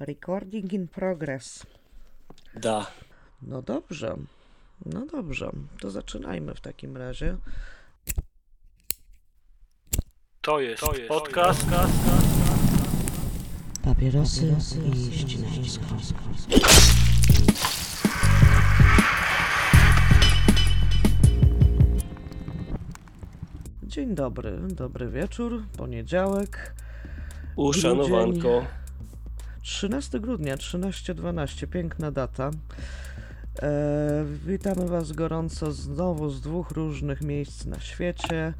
Recording in progress. Da. No dobrze. No dobrze. To zaczynajmy w takim razie. To jest, to jest podcast. Papierosy i ścinańsko. Dzień dobry, dobry wieczór, poniedziałek, Uszanowanko. 13 grudnia, 13.12, piękna data. E, witamy Was gorąco znowu z dwóch różnych miejsc na świecie.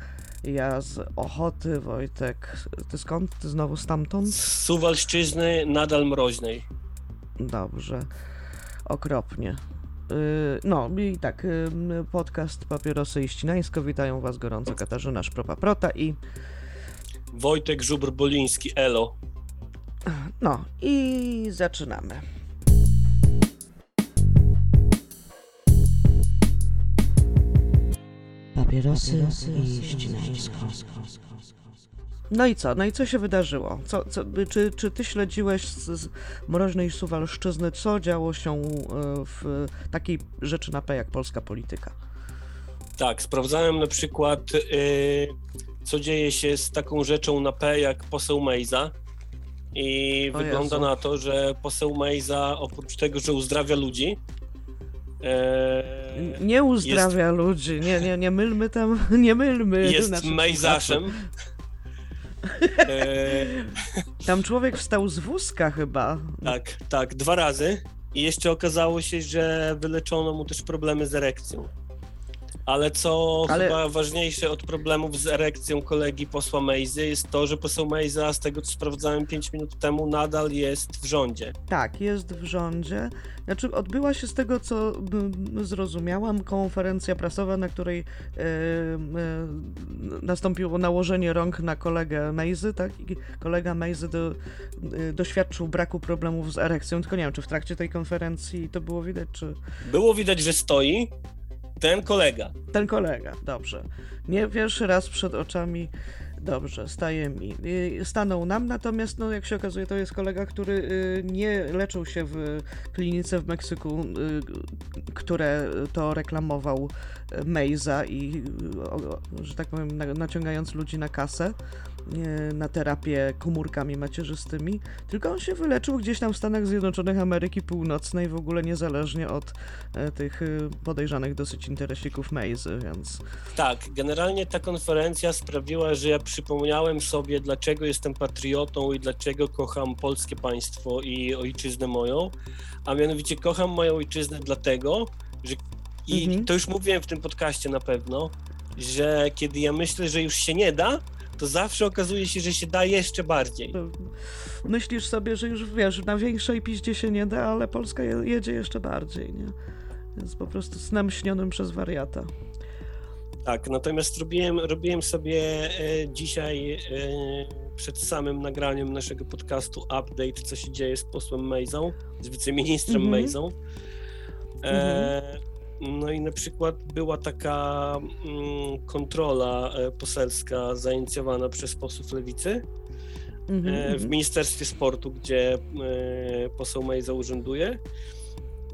Ja z Ochoty, Wojtek. Ty skąd? Ty znowu stamtąd? Z Suwalszczyzny nadal mroźnej. Dobrze. Okropnie. Y, No i tak, y, podcast Papierosy i Ścinańsko. Witają Was gorąco Katarzyna Szpropa-Prota i Wojtek Żubr-Boliński, elo. No i zaczynamy. Papierosy i ścinańsko. No i co? No i co się wydarzyło? Co, co, czy, czy ty śledziłeś z, z mroźnej Suwalszczyzny, co działo się y, w takiej rzeczy na P jak polska polityka? Tak, sprawdzałem na przykład, y, co dzieje się z taką rzeczą na P jak poseł Mejza. I O wygląda Jezu. na to, że poseł Mejza oprócz tego, że uzdrawia ludzi, e, Nie uzdrawia ludzi, nie, nie, nie mylmy tam, nie mylmy. jest naszych Mejzaszem. E, Tam człowiek wstał z wózka chyba. Tak, tak, dwa razy. I jeszcze okazało się, że wyleczono mu też problemy z erekcją. Ale co Ale- chyba ważniejsze od problemów z erekcją kolegi posła Mejzy jest to, że poseł Mejza, z tego co sprawdzałem 5 minut temu, nadal jest w rządzie. Tak, jest w rządzie. Znaczy, odbyła się z tego, co zrozumiałam, konferencja prasowa, na której e, e, nastąpiło nałożenie rąk na kolegę Mejzy, tak? I kolega Mejzy do, e, doświadczył braku problemów z erekcją, tylko nie wiem, czy w trakcie tej konferencji to było widać, czy... Było widać, że stoi ten kolega. Ten kolega, dobrze. Nie pierwszy raz przed oczami, dobrze, staje mi. Y, Stanął nam, natomiast, no, jak się okazuje, to jest kolega, który y, nie leczył się w klinice w Meksyku, y, które to reklamował Mejza i, że tak powiem, na- naciągając ludzi na kasę, na terapię komórkami macierzystymi, tylko on się wyleczył gdzieś tam w Stanach Zjednoczonych Ameryki Północnej, w ogóle niezależnie od e, tych y, podejrzanych dosyć interesików Mejzy, więc Tak, generalnie ta konferencja sprawiła, że ja przypomniałem sobie, dlaczego jestem patriotą i dlaczego kocham polskie państwo i ojczyznę moją. A mianowicie kocham moją ojczyznę dlatego, że i Mhm. to już mówiłem w tym podcaście na pewno, że kiedy ja myślę, że już się nie da, to zawsze okazuje się, że się da jeszcze bardziej. myślisz sobie, że już wiesz, na większej piździe się nie da, ale Polska je- jedzie jeszcze bardziej, nie? Jest po prostu snem śnionym przez wariata. Tak, natomiast robiłem, robiłem sobie e, dzisiaj e, przed samym nagraniem naszego podcastu update, co się dzieje z posłem Mejzą, z wiceministrem Mhm. Mejzą. E, no i na przykład była taka mm, kontrola e, poselska zainicjowana przez posłów Lewicy Mhm, e, w mhm, Ministerstwie Sportu, gdzie e, poseł Mejza urzęduje.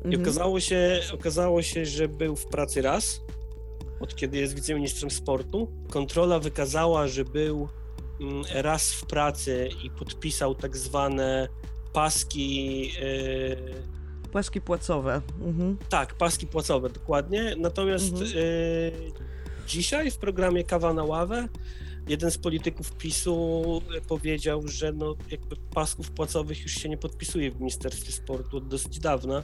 I mhm. okazało się, okazało się, że był w pracy raz, od kiedy jest wiceministrem sportu. Kontrola wykazała, że był mm, raz w pracy i podpisał tak zwane paski, Płaski płacowe. Mhm. tak, paski płacowe, dokładnie. Natomiast Mhm. e, dzisiaj w programie Kawa na ławę jeden z polityków PiSu powiedział, że no, jakby pasków płacowych już się nie podpisuje w Ministerstwie Sportu od dosyć dawna.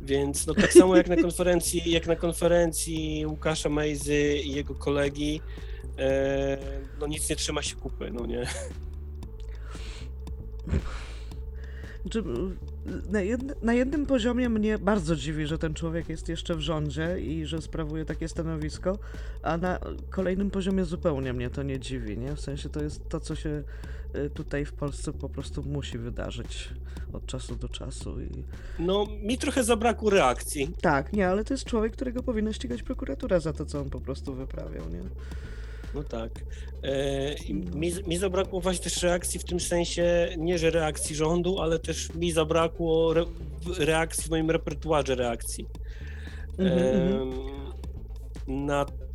Więc no tak samo jak na konferencji, jak na konferencji Łukasza Mejzy i jego kolegi, e, no nic nie trzyma się kupy, no nie. Znaczy, na, jedne, na jednym poziomie mnie bardzo dziwi, że ten człowiek jest jeszcze w rządzie i że sprawuje takie stanowisko, a na kolejnym poziomie zupełnie mnie to nie dziwi, nie? W sensie to jest to, co się y, tutaj w Polsce po prostu musi wydarzyć od czasu do czasu i No mi trochę zabrakło reakcji. tak, nie, ale to jest człowiek, którego powinna ścigać prokuratura za to, co on po prostu wyprawiał, nie? No tak. E, mi, mi zabrakło właśnie też reakcji w tym sensie, nie że reakcji rządu, ale też mi zabrakło re, reakcji w moim repertuarze reakcji. Mhm, mhm. Em,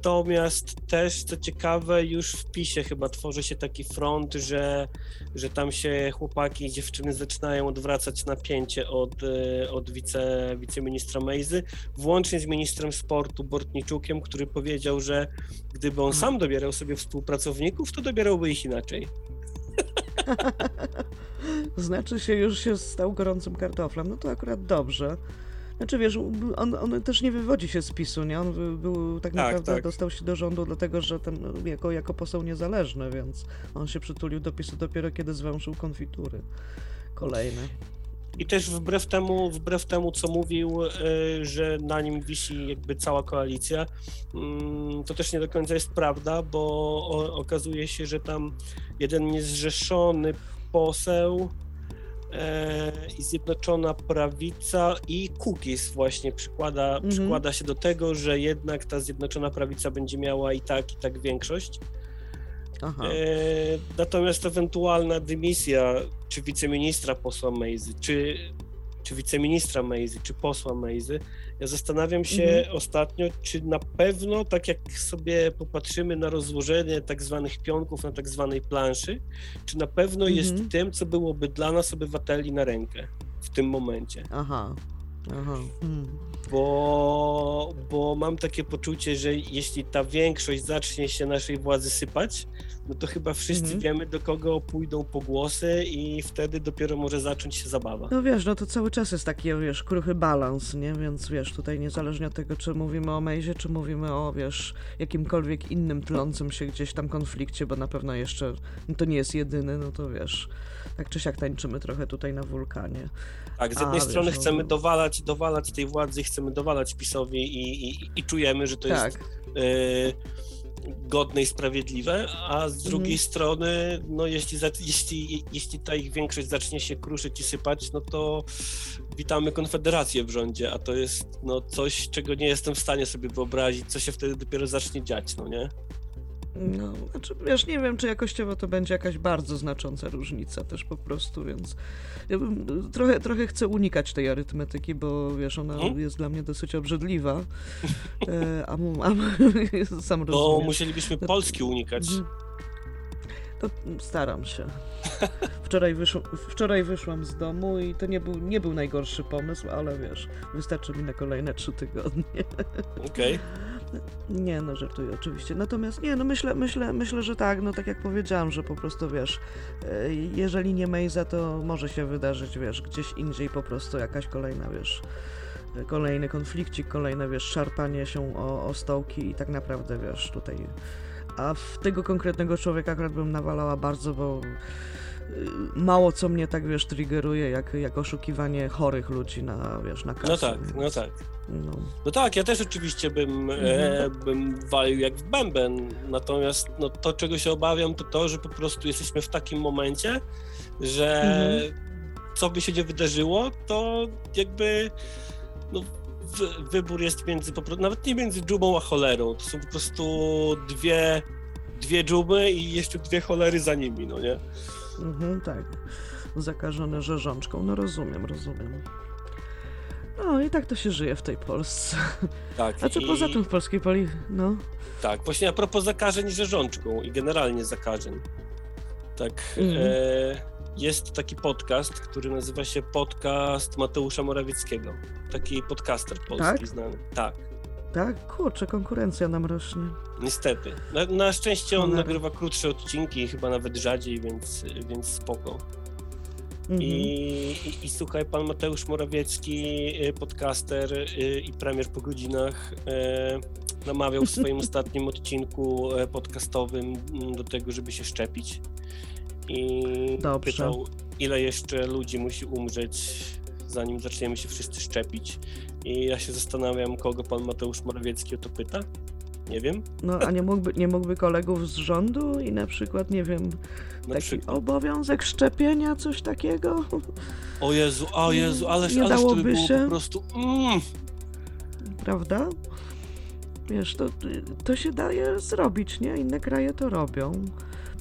Natomiast też, co ciekawe, już w PiSie chyba tworzy się taki front, że, że tam się chłopaki i dziewczyny zaczynają odwracać napięcie od, e, od wice, wiceministra Mejzy, włącznie z ministrem sportu Bortniczukiem, który powiedział, że gdyby on sam dobierał sobie współpracowników, to dobierałby ich inaczej. Znaczy się, już się stał gorącym kartoflem. No to akurat dobrze. Znaczy wiesz, on, on też nie wywodzi się z PiSu, nie? On był tak naprawdę tak. dostał się do rządu dlatego, że ten jako, jako poseł niezależny, więc on się przytulił do PiSu dopiero kiedy zwęszył konfitury. Kolejne. I też wbrew temu, wbrew temu co mówił, e, że na nim wisi jakby cała koalicja, mm, to też nie do końca jest prawda, bo okazuje się, że tam jeden niezrzeszony poseł i Zjednoczona Prawica i Kukiz właśnie przykłada, Mhm. przykłada się do tego, że jednak ta Zjednoczona Prawica będzie miała i tak, i tak większość. Aha. E, natomiast ewentualna dymisja czy wiceministra posła Mejzy, czy, czy wiceministra Mejzy, czy posła Mejzy, ja zastanawiam się Mhm. ostatnio, czy na pewno, tak jak sobie popatrzymy na rozłożenie tak zwanych pionków na tak zwanej planszy, czy na pewno Mhm. jest tym, co byłoby dla nas obywateli na rękę w tym momencie. Aha. Aha. Hmm. Bo, bo mam takie poczucie, że jeśli ta większość zacznie się naszej władzy sypać, no to chyba wszyscy Mhm. wiemy, do kogo pójdą pogłosy i wtedy dopiero może zacząć się zabawa. No wiesz, no to cały czas jest taki, wiesz, kruchy balans, nie? Więc wiesz, tutaj niezależnie od tego, czy mówimy o Mejzie, czy mówimy o, wiesz, jakimkolwiek innym tlącym się gdzieś tam konflikcie, bo na pewno jeszcze no to nie jest jedyny, no to wiesz, tak czy siak tańczymy trochę tutaj na wulkanie. Tak, z A, jednej wiesz, strony no- chcemy dowalać, dowalać tej władzy, chcemy dowalać PiSowi i, i, i czujemy, że to jest tak. Godne i sprawiedliwe, a z drugiej Mhm. strony, no jeśli, jeśli, jeśli ta ich większość zacznie się kruszyć i sypać, no to witamy Konfederację w rządzie, a to jest no, coś, czego nie jestem w stanie sobie wyobrazić, co się wtedy dopiero zacznie dziać, no nie? No, znaczy, wiesz, nie wiem, czy jakościowo to będzie jakaś bardzo znacząca różnica też po prostu, więc ja bym, trochę, trochę chcę unikać tej arytmetyki, bo wiesz, ona Mhm. jest dla mnie dosyć obrzydliwa, e, a, mu- a sam Bo musielibyśmy Polski unikać. To staram się. Wczoraj, wyszł, wczoraj wyszłam z domu i to nie był, nie był najgorszy pomysł, ale wiesz, wystarczy mi na kolejne trzy tygodnie. Okej. Nie, no żartuję oczywiście. Natomiast nie, no myślę, myślę, myślę, że tak, no tak jak powiedziałam, że po prostu wiesz, e, jeżeli nie Mejza, to może się wydarzyć, wiesz, gdzieś indziej po prostu jakaś kolejna, wiesz, e, kolejny konflikcik, kolejne, wiesz, szarpanie się o, o stołki i tak naprawdę, wiesz, tutaj... A w tego konkretnego człowieka akurat bym nawalała bardzo, bo y, mało co mnie tak, wiesz, triggeruje, jak, jak oszukiwanie chorych ludzi na, wiesz, na kasę. No tak, no więc, tak. No. No tak, ja też oczywiście bym, e, Mhm. bym walił jak w bęben, natomiast no, to, czego się obawiam, to to, że po prostu jesteśmy w takim momencie, że Mhm. co by się nie wydarzyło, to jakby no, wy, wybór jest między, nawet nie między dżubą a cholerą, to są po prostu dwie, dwie dżuby i jeszcze dwie cholery za nimi, no nie? Mhm, tak. Zakażone rzeżączką. No rozumiem, rozumiem. No i tak to się żyje w tej Polsce. Tak, A co i- poza tym w polskiej poli... No. Tak, właśnie a propos zakażeń rzeżączką i generalnie zakażeń. Tak, Mhm. e, jest taki podcast, który nazywa się Podcast Mateusza Morawieckiego. Taki podcaster polski Tak? znany. Tak, Tak? Kurczę, konkurencja nam rośnie. niestety. Na, na szczęście on Cholera. nagrywa krótsze odcinki, chyba nawet rzadziej, więc, więc spoko. Mhm. I, i, I słuchaj, pan Mateusz Morawiecki, y, podcaster y, i premier po godzinach, y, namawiał w swoim ostatnim odcinku e, podcastowym mm, do tego, żeby się szczepić. I Dobrze. pytał, ile jeszcze ludzi musi umrzeć, zanim zaczniemy się wszyscy szczepić. I ja się zastanawiam, kogo pan Mateusz Morawiecki o to pyta. Nie wiem. No, a nie mógłby, nie mógłby kolegów z rządu i na przykład, nie wiem, Na taki przykład. obowiązek szczepienia, coś takiego? O Jezu, o Jezu, ależ, Nie ależ by dałoby było się? po prostu. Mm, Prawda? Wiesz, to, to się daje zrobić, nie? Inne kraje to robią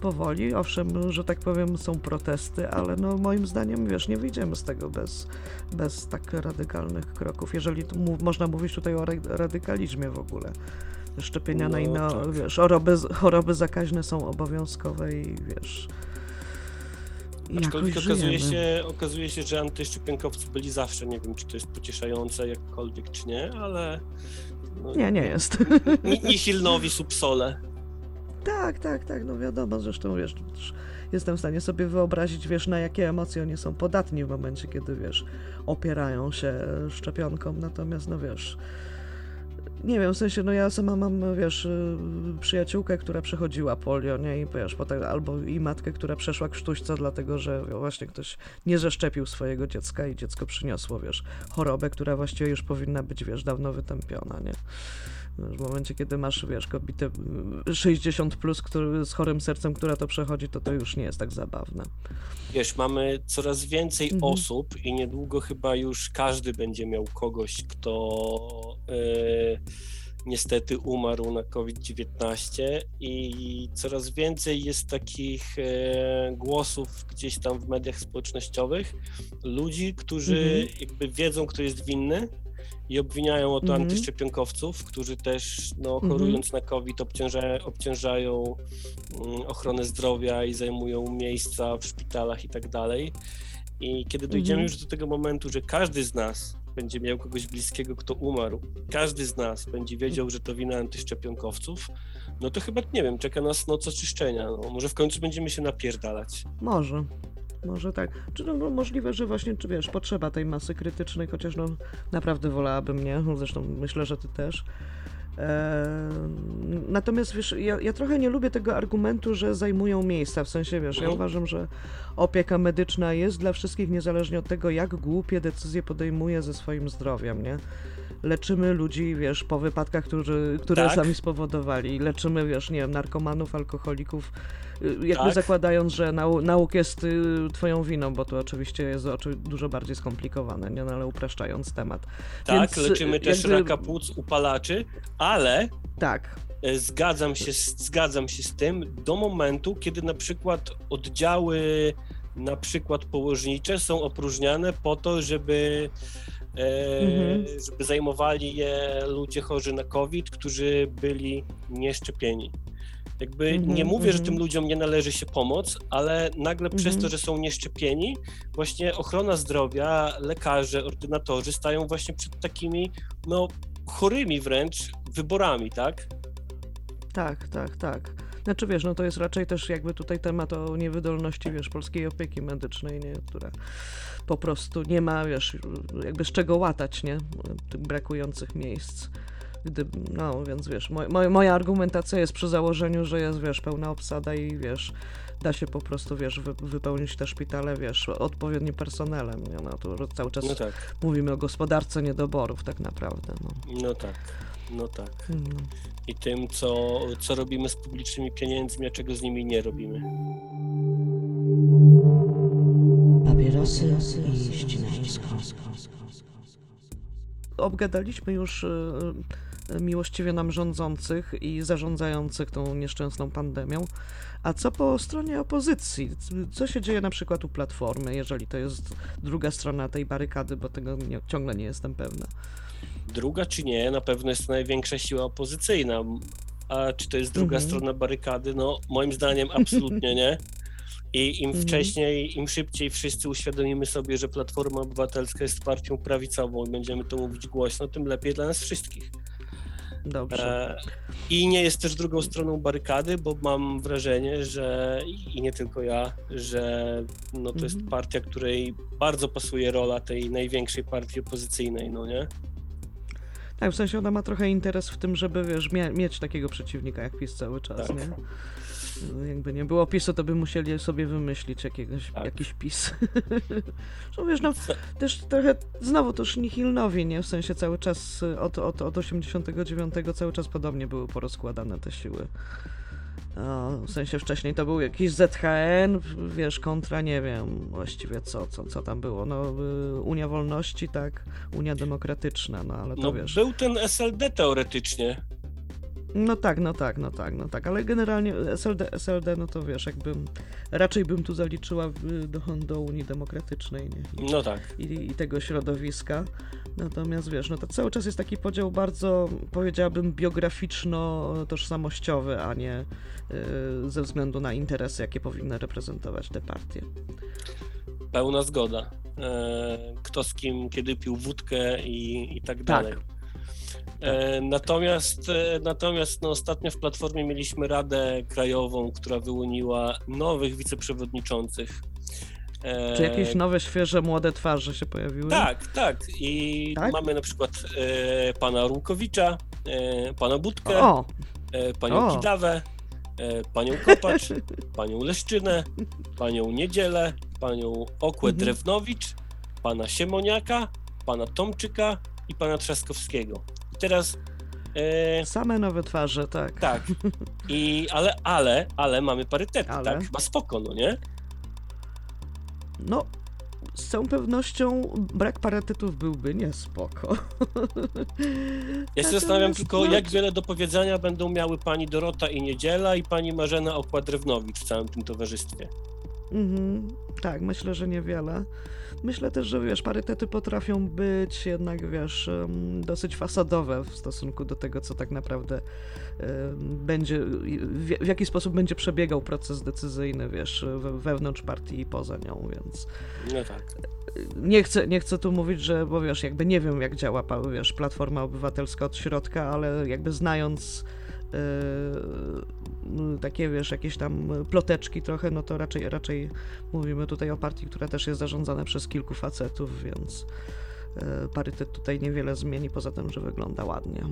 powoli. Owszem, że tak powiem, są protesty, ale no moim zdaniem, wiesz, nie wyjdziemy z tego bez, bez tak radykalnych kroków. Jeżeli tu można mówić tutaj o radykalizmie w ogóle. Szczepienia No, na inne, tak. wiesz, choroby, choroby zakaźne są obowiązkowe i wiesz. i Aczkolwiek okazuje się, okazuje się, że antyszczepionkowcy byli zawsze. Nie wiem, czy to jest pocieszające jakkolwiek, czy nie, ale. No, Nie, nie jest. Ni- Nihilnowi subsole. Tak, tak, tak, no wiadomo, zresztą wiesz, jestem w stanie sobie wyobrazić, wiesz, na jakie emocje oni są podatni w momencie, kiedy, wiesz, opierają się szczepionkom, natomiast, no wiesz, nie wiem, w sensie, no ja sama mam, wiesz, y, przyjaciółkę, która przechodziła polio, nie, i wiesz, potem, albo i matkę, która przeszła krztuśca, dlatego, że właśnie ktoś nie zaszczepił swojego dziecka i dziecko przyniosło, wiesz, chorobę, która właściwie już powinna być, wiesz, dawno wytępiona, nie. W momencie, kiedy masz, wiesz, kobietę y, 60 plus, który, z chorym sercem, która to przechodzi, to to już nie jest tak zabawne. Wiesz, mamy coraz więcej Mhm. osób i niedługo chyba już każdy będzie miał kogoś, kto e, niestety umarł na COVID-19 i coraz więcej jest takich e, głosów gdzieś tam w mediach społecznościowych, ludzi, którzy Mhm. jakby wiedzą, kto jest winny i obwiniają o to Mhm. antyszczepionkowców, którzy też no, chorując na COVID obciąża, obciążają mm, ochronę zdrowia i zajmują miejsca w szpitalach i tak dalej. I kiedy dojdziemy Mhm. już do tego momentu, że każdy z nas będzie miał kogoś bliskiego, kto umarł, każdy z nas będzie wiedział, że to wina antyszczepionkowców, no to chyba, nie wiem, czeka nas noc oczyszczenia. No, może w końcu będziemy się napierdalać. Może. Może tak. Czy no, no, możliwe, że właśnie, czy wiesz, potrzeba tej masy krytycznej, chociaż no naprawdę wolałabym, nie? No, Zresztą myślę, że ty też. Natomiast wiesz, ja, ja trochę nie lubię tego argumentu, że zajmują miejsca. W sensie, wiesz, ja Mhm. uważam, że opieka medyczna jest dla wszystkich, niezależnie od tego, jak głupie decyzje podejmuje ze swoim zdrowiem, nie? Leczymy ludzi, wiesz, po wypadkach, którzy, które Tak. sami spowodowali. Leczymy, wiesz, nie wiem, narkomanów, alkoholików, y, jakby Tak. zakładając, że nau nauk jest y, twoją winą, bo to oczywiście jest dużo bardziej skomplikowane, nie? No, ale upraszczając temat. Tak, Więc, leczymy też jakby- raka płuc upalaczy, ale Tak, Zgadzam się, z- zgadzam się z tym do momentu, kiedy na przykład oddziały, na przykład położnicze są opróżniane po to, żeby, Mhm. żeby zajmowali je ludzie chorzy na COVID, którzy byli nieszczepieni. Jakby Mhm, nie mówię, że mhm. tym ludziom nie należy się pomoc, ale nagle przez Mhm. to, że są nieszczepieni, właśnie ochrona zdrowia, lekarze, ordynatorzy stają właśnie przed takimi, no, chorymi wręcz wyborami, tak? tak, tak, tak. Znaczy wiesz, no to jest raczej też jakby tutaj temat o niewydolności, wiesz, polskiej opieki medycznej, nie? Która po prostu nie ma, wiesz, jakby z czego łatać, nie? Tych brakujących miejsc. Gdy, no więc wiesz, moj, moj, moja argumentacja jest przy założeniu, że jest, wiesz, pełna obsada i wiesz, da się po prostu, wiesz, wy, wypełnić te szpitale, wiesz, odpowiednim personelem, nie? No to cały czas No tak, mówimy o gospodarce niedoborów tak naprawdę, no. no tak, no tak. Mm. I tym, co, co robimy z publicznymi pieniędzmi, a czego z nimi nie robimy. Papierosy i ścinańsko. obgadaliśmy już y, y, miłościwie nam rządzących i zarządzających tą nieszczęsną pandemią. A co po stronie opozycji? Co się dzieje na przykład u Platformy, jeżeli to jest druga strona tej barykady, bo tego nie, ciągle nie jestem pewna. Druga czy nie, na pewno jest to największa siła opozycyjna. A czy to jest druga Mhm. strona barykady? No, moim zdaniem absolutnie nie. I im Mhm. wcześniej, im szybciej wszyscy uświadomimy sobie, że Platforma Obywatelska jest partią prawicową i będziemy to mówić głośno, tym lepiej dla nas wszystkich. Dobrze. E, I nie jest też drugą stroną barykady, bo mam wrażenie, że i nie tylko ja, że no to jest Mhm. partia, której bardzo pasuje rola tej największej partii opozycyjnej, no nie? Tak, w sensie ona ma trochę interes w tym, żeby wiesz, mieć takiego przeciwnika jak PiS cały czas, Tak. nie? No, Jakby nie było PiSu, to by musieli sobie wymyślić jakiegoś, Tak. jakiś PiS. no wiesz, no też trochę, znowu też nihilnowi, nie? W sensie cały czas y, od, od, od 89 cały czas podobnie były porozkładane te siły. O, w sensie wcześniej to był jakiś ZHN, wiesz, kontra nie wiem właściwie co, co, co tam było. No, y, Unia Wolności, tak, Unia Demokratyczna, no ale to No wiesz. był ten SLD teoretycznie. No tak, no tak, no tak, no tak, ale generalnie SLD, SLD, no to wiesz, jakbym, raczej bym tu zaliczyła do, do Unii Demokratycznej, nie? I, No tak. i, i tego środowiska. Natomiast wiesz, no to cały czas jest taki podział bardzo, powiedziałabym, biograficzno-tożsamościowy, a nie y, ze względu na interesy, jakie powinny reprezentować te partie. Pełna zgoda. E, Kto z kim, kiedy pił wódkę i, i tak dalej. E, Natomiast, e, natomiast no, ostatnio w Platformie mieliśmy Radę Krajową, która wyłoniła nowych wiceprzewodniczących. E, Czy jakieś nowe, świeże, młode twarze się pojawiły? Tak, tak. I Tak? mamy na przykład e, pana Rukowicza, e, pana Budkę, O, e, panią O. Kidawę, panią Kopacz, panią Leszczynę, panią Niedzielę, panią Okłę Mhm. Drewnowicz, pana Siemoniaka, pana Tomczyka i pana Trzaskowskiego. I teraz e, same nowe twarze, tak. tak, i, ale, ale, ale mamy parytety, Ale? tak? Chyba spoko, no nie? No, z całą pewnością brak parytetów byłby niespoko. Ja się zastanawiam tylko, no, jak wiele do powiedzenia będą miały pani Dorota i Niedziela i pani Marzena Okła-Drewnowicz w całym tym towarzystwie. Mhm, tak, myślę, że niewiele. Myślę też, że wiesz, parytety potrafią być jednak, wiesz, dosyć fasadowe w stosunku do tego, co tak naprawdę będzie, w, jaki sposób będzie przebiegał proces decyzyjny, wiesz, we, wewnątrz partii i poza nią, więc No tak. nie chcę, nie chcę tu mówić, że, bo wiesz, jakby nie wiem, jak działa, wiesz, Platforma Obywatelska od środka, ale jakby znając takie, wiesz, jakieś tam ploteczki trochę, no to raczej, raczej mówimy tutaj o partii, która też jest zarządzana przez kilku facetów, więc yy, parytet tutaj niewiele zmieni, poza tym, że wygląda ładnie.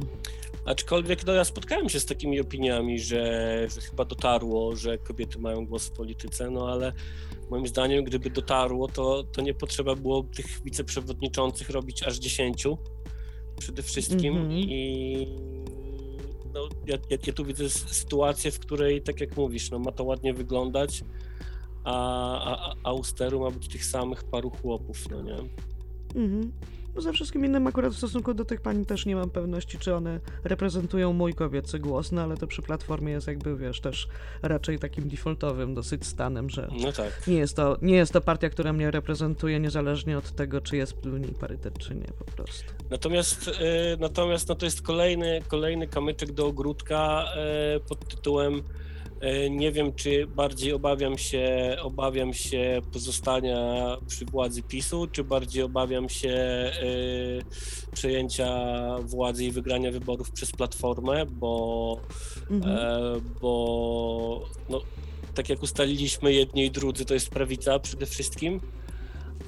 Aczkolwiek no, ja spotkałem się z takimi opiniami, że, że chyba dotarło, że kobiety mają głos w polityce, no ale moim zdaniem, gdyby dotarło, to, to nie potrzeba było tych wiceprzewodniczących robić aż 10 przede wszystkim Mhm. i no, ja, ja, ja tu widzę sytuację, w której, tak jak mówisz, no, ma to ładnie wyglądać, a, a, ma być tych samych paru chłopów, no nie? Mhm. No ze wszystkim innym akurat w stosunku do tych pań też nie mam pewności, czy one reprezentują mój kobiecy głos, no ale to przy Platformie jest jakby, wiesz, też raczej takim defaultowym dosyć stanem, że No tak. nie jest to, nie jest to partia, która mnie reprezentuje niezależnie od tego, czy jest w niej parytet, czy nie po prostu. Natomiast, e, natomiast no to jest kolejny, kolejny kamyczek do ogródka e, pod tytułem nie wiem, czy bardziej obawiam się, obawiam się pozostania przy władzy PiSu, czy bardziej obawiam się e, przejęcia władzy i wygrania wyborów przez Platformę, bo, Mhm. e, bo no, tak jak ustaliliśmy jedni i drudzy, to jest prawica przede wszystkim,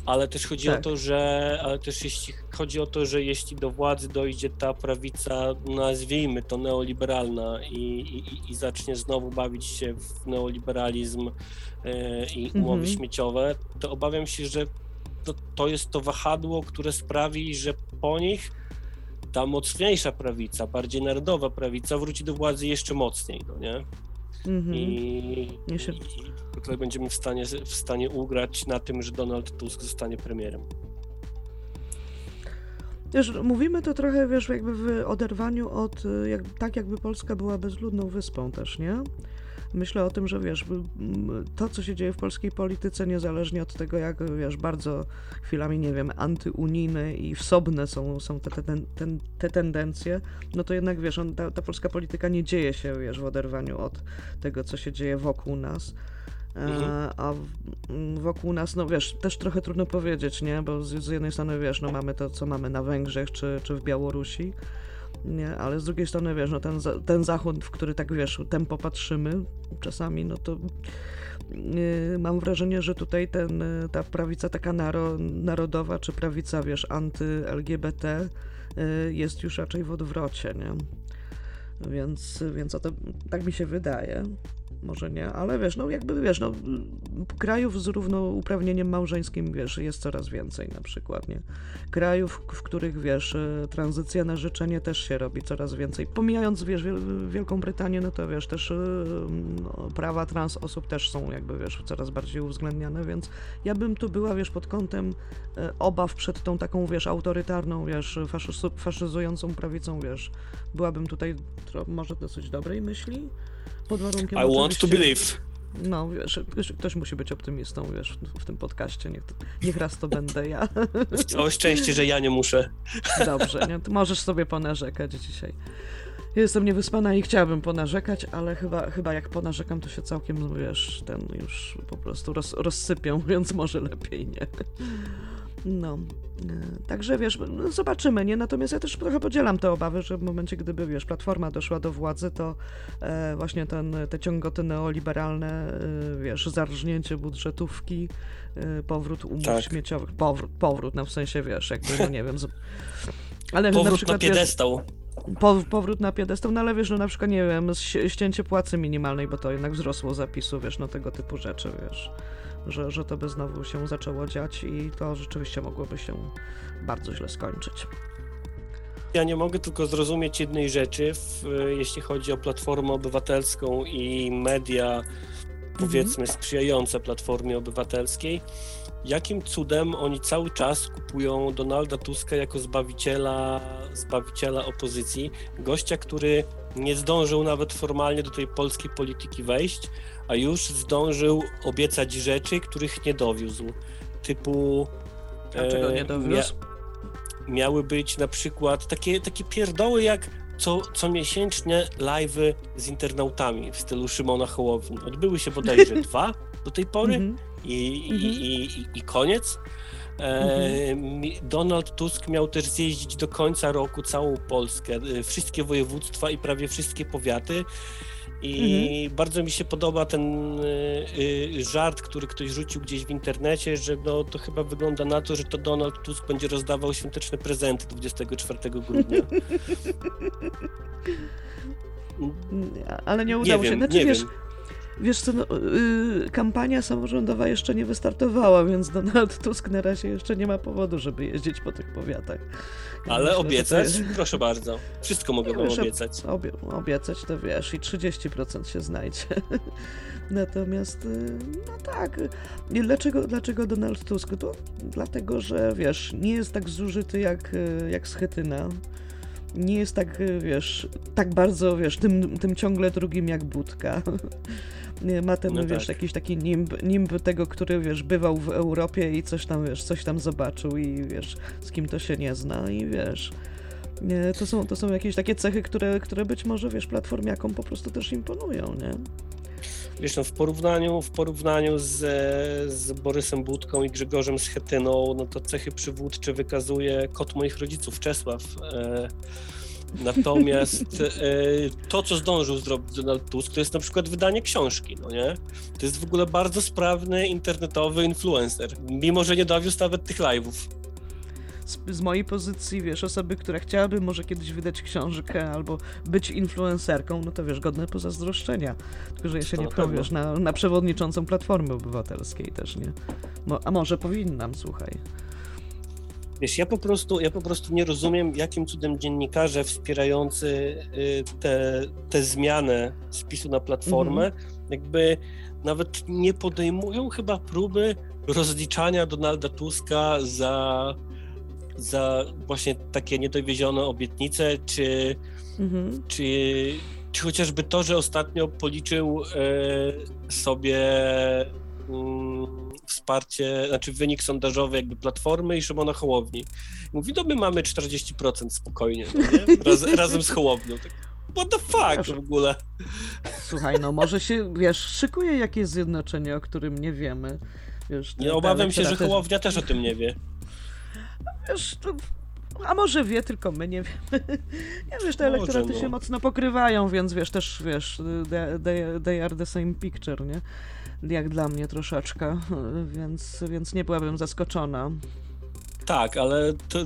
ale też chodzi Tak. o to, że ale też jeśli chodzi o to, że jeśli do władzy dojdzie ta prawica, nazwijmy to neoliberalna i, i, i zacznie znowu bawić się w neoliberalizm e, i umowy Mhm. śmieciowe, to obawiam się, że to, to jest to wahadło, które sprawi, że po nich ta mocniejsza prawica, bardziej narodowa prawica wróci do władzy jeszcze mocniej, no nie? Mhm. I, i, i tutaj będziemy w stanie, w stanie ugrać na tym, że Donald Tusk zostanie premierem. Wiesz, mówimy to trochę, wiesz, jakby w oderwaniu od, jak, tak jakby Polska była bezludną wyspą też, nie? Myślę o tym, że wiesz, to co się dzieje w polskiej polityce, niezależnie od tego, jak wiesz, bardzo chwilami, nie wiem, antyunijne i wsobne są, są te, te, ten, te tendencje, no to jednak wiesz, on, ta, ta polska polityka nie dzieje się, wiesz, w oderwaniu od tego, co się dzieje wokół nas. E, Mhm. A w, m, wokół nas, no wiesz, też trochę trudno powiedzieć, nie? Bo z, jednej strony, wiesz, no mamy to, co mamy na Węgrzech czy, czy w Białorusi, nie? Ale z drugiej strony, wiesz, no ten, ten zachód, w który tak, wiesz, tempo patrzymy czasami, no to mam wrażenie, że tutaj ten, y, ta prawica taka naro, narodowa, czy prawica, wiesz, anty-LGBT y, jest już raczej w odwrocie, nie? Więc, więc o to, tak mi się wydaje. Może nie, ale wiesz, no jakby wiesz, no krajów z równouprawnieniem małżeńskim, wiesz, jest coraz więcej na przykład, nie? Krajów, w których, wiesz, e, tranzycja na życzenie też się robi coraz więcej. Pomijając, wiesz, Wiel- Wielką Brytanię, no to wiesz, też e, no, prawa trans osób też są jakby, wiesz, coraz bardziej uwzględniane, więc ja bym tu była, wiesz, pod kątem e, obaw przed tą taką, wiesz, autorytarną, wiesz, faszyzującą prawicą, wiesz, byłabym tutaj może dosyć dobrej myśli, pod warunkiem I want to believe. no, wiesz, ktoś musi być optymistą, wiesz, w- tym podcaście, niech, niech raz to będę ja. Całe szczęście, że ja nie muszę. Dobrze, nie? To możesz sobie ponarzekać dzisiaj. Jestem niewyspana i chciałabym ponarzekać, ale chyba, chyba jak ponarzekam, to się całkiem, wiesz, ten już po prostu roz, rozsypią, więc może lepiej nie. No, e, także wiesz, no zobaczymy, nie? Natomiast ja też trochę podzielam te obawy, że w momencie, gdyby, wiesz, Platforma doszła do władzy, to e, właśnie ten, te ciągoty neoliberalne, e, wiesz, zarżnięcie budżetówki, e, powrót umów Tak. śmieciowych, powrót, powrót, no w sensie, wiesz, jakby, no nie wiem, z... ale na Powrót na przykład, wiesz, piedestał. po, powrót na piedestał, no ale wiesz, no na przykład, nie wiem, ścięcie płacy minimalnej, bo to jednak wzrosło zapisu, wiesz, no tego typu rzeczy, wiesz, że, że to by znowu się zaczęło dziać i to rzeczywiście mogłoby się bardzo źle skończyć. Ja nie mogę tylko zrozumieć jednej rzeczy, w, jeśli chodzi o Platformę Obywatelską i media, powiedzmy, sprzyjające Platformie Obywatelskiej. Jakim cudem oni cały czas kupują Donalda Tuska jako zbawiciela, zbawiciela opozycji, gościa, który nie zdążył nawet formalnie do tej polskiej polityki wejść, a już zdążył obiecać rzeczy, których nie dowiózł. Typu. A czego e, nie mia- dowiózł? miały być na przykład takie, takie pierdoły jak co, co miesięczne live'y z internautami w stylu Szymona Hołowni. Odbyły się bodajże dwa do tej pory Mhm. i, i, Mhm. i, i, i koniec. E, mi- Donald Tusk miał też zjeździć do końca roku całą Polskę, e, wszystkie województwa i prawie wszystkie powiaty. I bardzo mi się podoba ten y, y, żart, który ktoś rzucił gdzieś w internecie, że no, to chyba wygląda na to, że to Donald Tusk będzie rozdawał świąteczne prezenty 24 grudnia. Ale nie Nie udało się. wiem, Znaczy, nie wiesz, wiem. wiesz co, no, yy, kampania samorządowa jeszcze nie wystartowała, więc Donald Tusk na razie jeszcze nie ma powodu, żeby jeździć po tych powiatach. Ja Ale myślę, obiecać? jest- Proszę bardzo. Wszystko mogę wam obiecać. Obie, obiecać to wiesz, i 30% się znajdzie. Natomiast, y, no tak. I Dlaczego, dlaczego Donald Tusk? To dlatego, że wiesz, nie jest tak zużyty jak, y, jak Schetyna. Nie jest tak, y, wiesz, tak bardzo, wiesz, tym, tym ciągle drugim jak Budka. Ma ten, No wiesz, tak. jakiś taki nimb, nimb tego, który, wiesz, bywał w Europie i coś tam, wiesz, coś tam zobaczył i, wiesz, z kim to się nie zna i, wiesz, nie, to, są, to są jakieś takie cechy, które, które być może, wiesz, platformiakom po prostu też imponują, nie? Wiesz, no w porównaniu, w porównaniu z, z Borysem Budką i Grzegorzem Schetyną, no to cechy przywódcze wykazuje kot moich rodziców, Czesław. E, natomiast e, to, co zdążył zrobić Donald Tusk, to jest na przykład wydanie książki, no nie? To jest w ogóle bardzo sprawny internetowy influencer, mimo że nie dowiózł nawet tych live'ów. Z, z mojej pozycji, wiesz, osoby, która chciałaby może kiedyś wydać książkę albo być influencerką, no to wiesz, godne pozazdroszczenia. Tylko, że ja się To nie na pcham, pewno. wiesz, na, na przewodniczącą Platformy Obywatelskiej też, nie? Mo, a może powinnam, słuchaj. Wiesz, ja po prostu, ja po prostu nie rozumiem, jakim cudem dziennikarze wspierający y, te, te zmianę spisu na platformę, jakby nawet nie podejmują chyba próby rozliczania Donalda Tuska za, za właśnie takie niedowiezione obietnice, czy, Mhm. czy, czy chociażby to, że ostatnio policzył e, sobie mm, wsparcie, znaczy wynik sondażowy jakby Platformy i Szymona Hołowni. Mówi, no my mamy 40% spokojnie, no? Raz, razem z Hołownią. Tak, what the fuck w ogóle? Słuchaj, no może się, wiesz, szykuje jakieś zjednoczenie, o którym nie wiemy. Wiesz, Nie obawiam się, że Hołownia też o tym nie wie. Wiesz, to, a może wie, tylko my nie wiemy. Nie wiesz, te elektoraty no. się mocno pokrywają, więc wiesz, też wiesz, they, they, they are the same picture, nie? Jak dla mnie troszeczkę, więc, więc nie byłabym zaskoczona. Tak, ale to,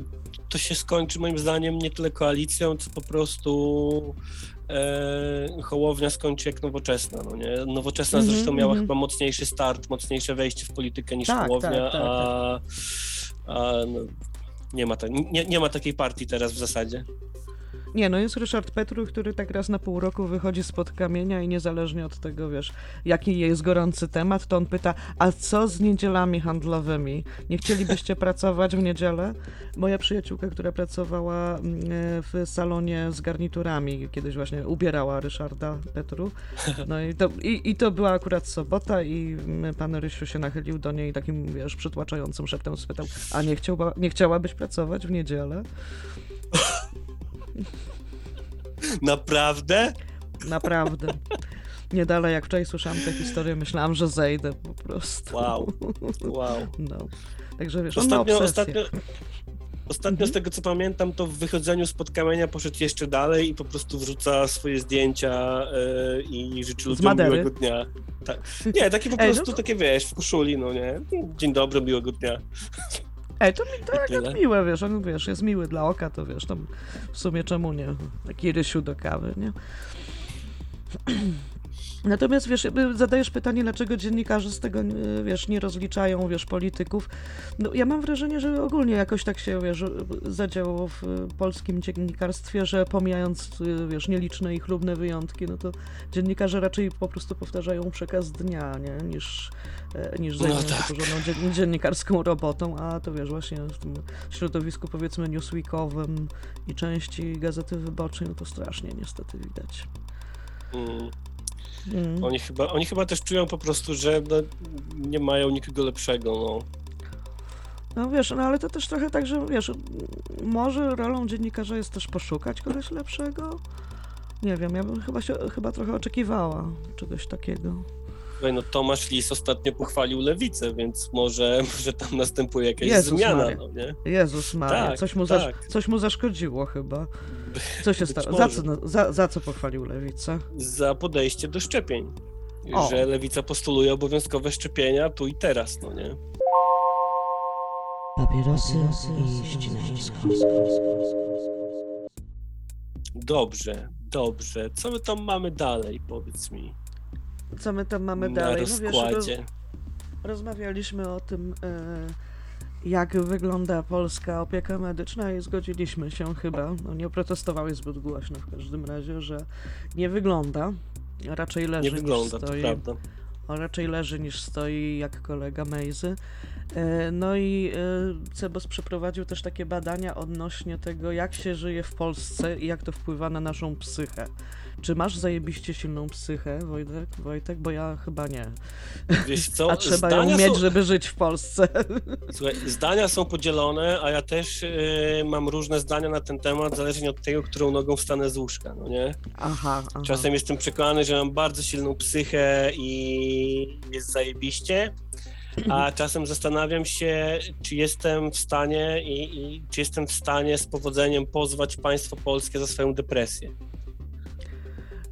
to się skończy moim zdaniem nie tyle koalicją, co po prostu e, Hołownia skończy jak Nowoczesna, no nie? Nowoczesna Mhm, zresztą miała mhm. chyba mocniejszy start, mocniejsze wejście w politykę niż Tak, Hołownia, tak, tak, a, a no, nie, ma ta, nie, nie ma takiej partii teraz w zasadzie. Nie, no jest Ryszard Petru, który tak raz na pół roku wychodzi spod kamienia i niezależnie od tego, wiesz, jaki jest gorący temat, to on pyta, a co z niedzielami handlowymi? Nie chcielibyście pracować w niedzielę? Moja przyjaciółka, która pracowała mm, w salonie z garniturami, kiedyś właśnie ubierała Ryszarda Petru, no i to, i, i to była akurat sobota i mm, pan Rysiu się nachylił do niej takim, wiesz, przytłaczającym szeptem spytał, a nie, chciałba, nie chciałabyś pracować w niedzielę? Naprawdę? Naprawdę. Nie dalej jak wczoraj słyszałam tę historię, myślałam, że zejdę po prostu. Wow, wow. No. Także wiesz, Ostatnio, ostatnio, ostatnio Mhm. z tego co pamiętam, to w wychodzeniu spod kamienia poszedł jeszcze dalej i po prostu wrzuca swoje zdjęcia e, i życzy ludziom miłego dnia. Tak. Nie, takie po Ej, no prostu, to- takie wiesz, w koszuli, no nie? Dzień dobry, miłego dnia. Ej, to mi to I jak miłe, wiesz, on wiesz, jest miły dla oka, to wiesz, tam w sumie czemu nie? Taki rysiu do kawy, nie? Natomiast wiesz, zadajesz pytanie, dlaczego dziennikarze z tego, y, wiesz, nie rozliczają, wiesz, polityków. No, ja mam wrażenie, że ogólnie jakoś tak się, wiesz, zadziało w polskim dziennikarstwie, że pomijając, y, wiesz, nieliczne i chlubne wyjątki, no to dziennikarze raczej po prostu powtarzają przekaz dnia, nie, niż, e, niż No zajmują się tak. porządną dzien- dziennikarską robotą, a to wiesz, właśnie w tym środowisku, powiedzmy, newsweekowym i części Gazety Wyborczej, no to strasznie niestety widać. Mm. Mm. Oni, chyba, oni chyba też czują po prostu, że no, nie mają nikogo lepszego, no. No wiesz, no ale to też trochę tak, że wiesz, może rolą dziennikarza jest też poszukać kogoś lepszego? Nie wiem, ja bym chyba się, chyba trochę oczekiwała czegoś takiego. Słuchaj, no Tomasz Lis ostatnio pochwalił lewicę, więc może, może tam następuje jakaś Jezus zmiana, Maria. no nie? Jezus Maria, Tak, coś, mu zasz- tak. coś mu zaszkodziło chyba. Co się stało? Za co, no, za, za co pochwalił lewicę? Za podejście do szczepień. O. Że lewica postuluje obowiązkowe szczepienia tu i teraz, no nie? Papierosy i ścinańsko. Dobrze, dobrze. Co my tam mamy dalej, powiedz mi, Co my tam mamy na dalej? No wiesz, roz, rozkładzie? rozmawialiśmy o tym, e, jak wygląda polska opieka medyczna i zgodziliśmy się chyba, no nie protestowałeś zbyt głośno w każdym razie, że nie wygląda, raczej leży Nie niż wygląda, to stoi. prawda. On raczej leży niż stoi, jak kolega Mejzy. E, No i e, Cebos przeprowadził też takie badania odnośnie tego, jak się żyje w Polsce i jak to wpływa na naszą psychę. Czy masz zajebiście silną psychę, Wojtek? Wojtek? Bo ja chyba nie. Wiesz co, A trzeba ją zdania mieć, są, żeby żyć w Polsce. słuchaj, zdania są podzielone, a ja też y, mam różne zdania na ten temat, zależnie od tego, którą nogą wstanę z łóżka, no nie? Aha, aha. Czasem jestem przekonany, że mam bardzo silną psychę i jest zajebiście, a czasem zastanawiam się, czy jestem w stanie i, i czy jestem w stanie z powodzeniem pozwać państwo polskie za swoją depresję.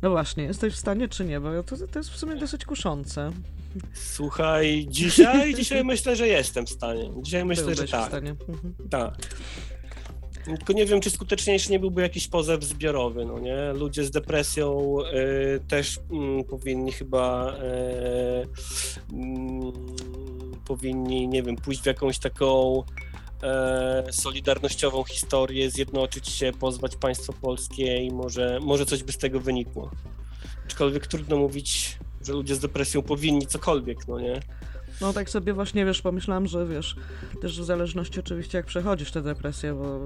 No właśnie, jesteś w stanie czy nie? Bo to, to jest w sumie dosyć kuszące. Słuchaj, dzisiaj, dzisiaj myślę, że jestem w stanie. Dzisiaj myślę, Byłbyś że w tak. stanie. Mhm. Tak. Tylko nie wiem, czy skuteczniejszy nie byłby jakiś pozew zbiorowy, no nie? Ludzie z depresją y, też mm, powinni chyba y, mm, powinni, nie wiem, pójść w jakąś taką e, solidarnościową historię, zjednoczyć się, pozwać państwo polskie i może, może coś by z tego wynikło. Aczkolwiek trudno mówić, że ludzie z depresją powinni cokolwiek, no nie? No tak sobie właśnie, wiesz, pomyślałam, że wiesz, też w zależności oczywiście jak przechodzisz tę depresję, bo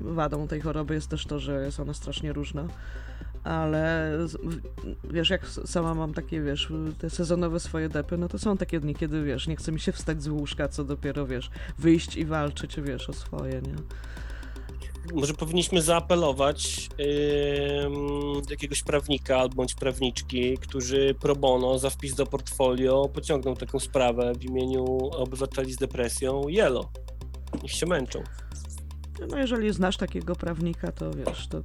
wadą tej choroby jest też to, że jest ona strasznie różna, ale wiesz, jak sama mam takie, wiesz, te sezonowe swoje depy, no to są takie dni, kiedy, wiesz, nie chce mi się wstać z łóżka, co dopiero, wiesz, wyjść i walczyć, wiesz, o swoje, nie? Może powinniśmy zaapelować ym, do jakiegoś prawnika albo bądź prawniczki, którzy pro bono za wpis do portfolio pociągną taką sprawę w imieniu obywateli z depresją Jelo. Niech się męczą. No jeżeli znasz takiego prawnika, to wiesz, to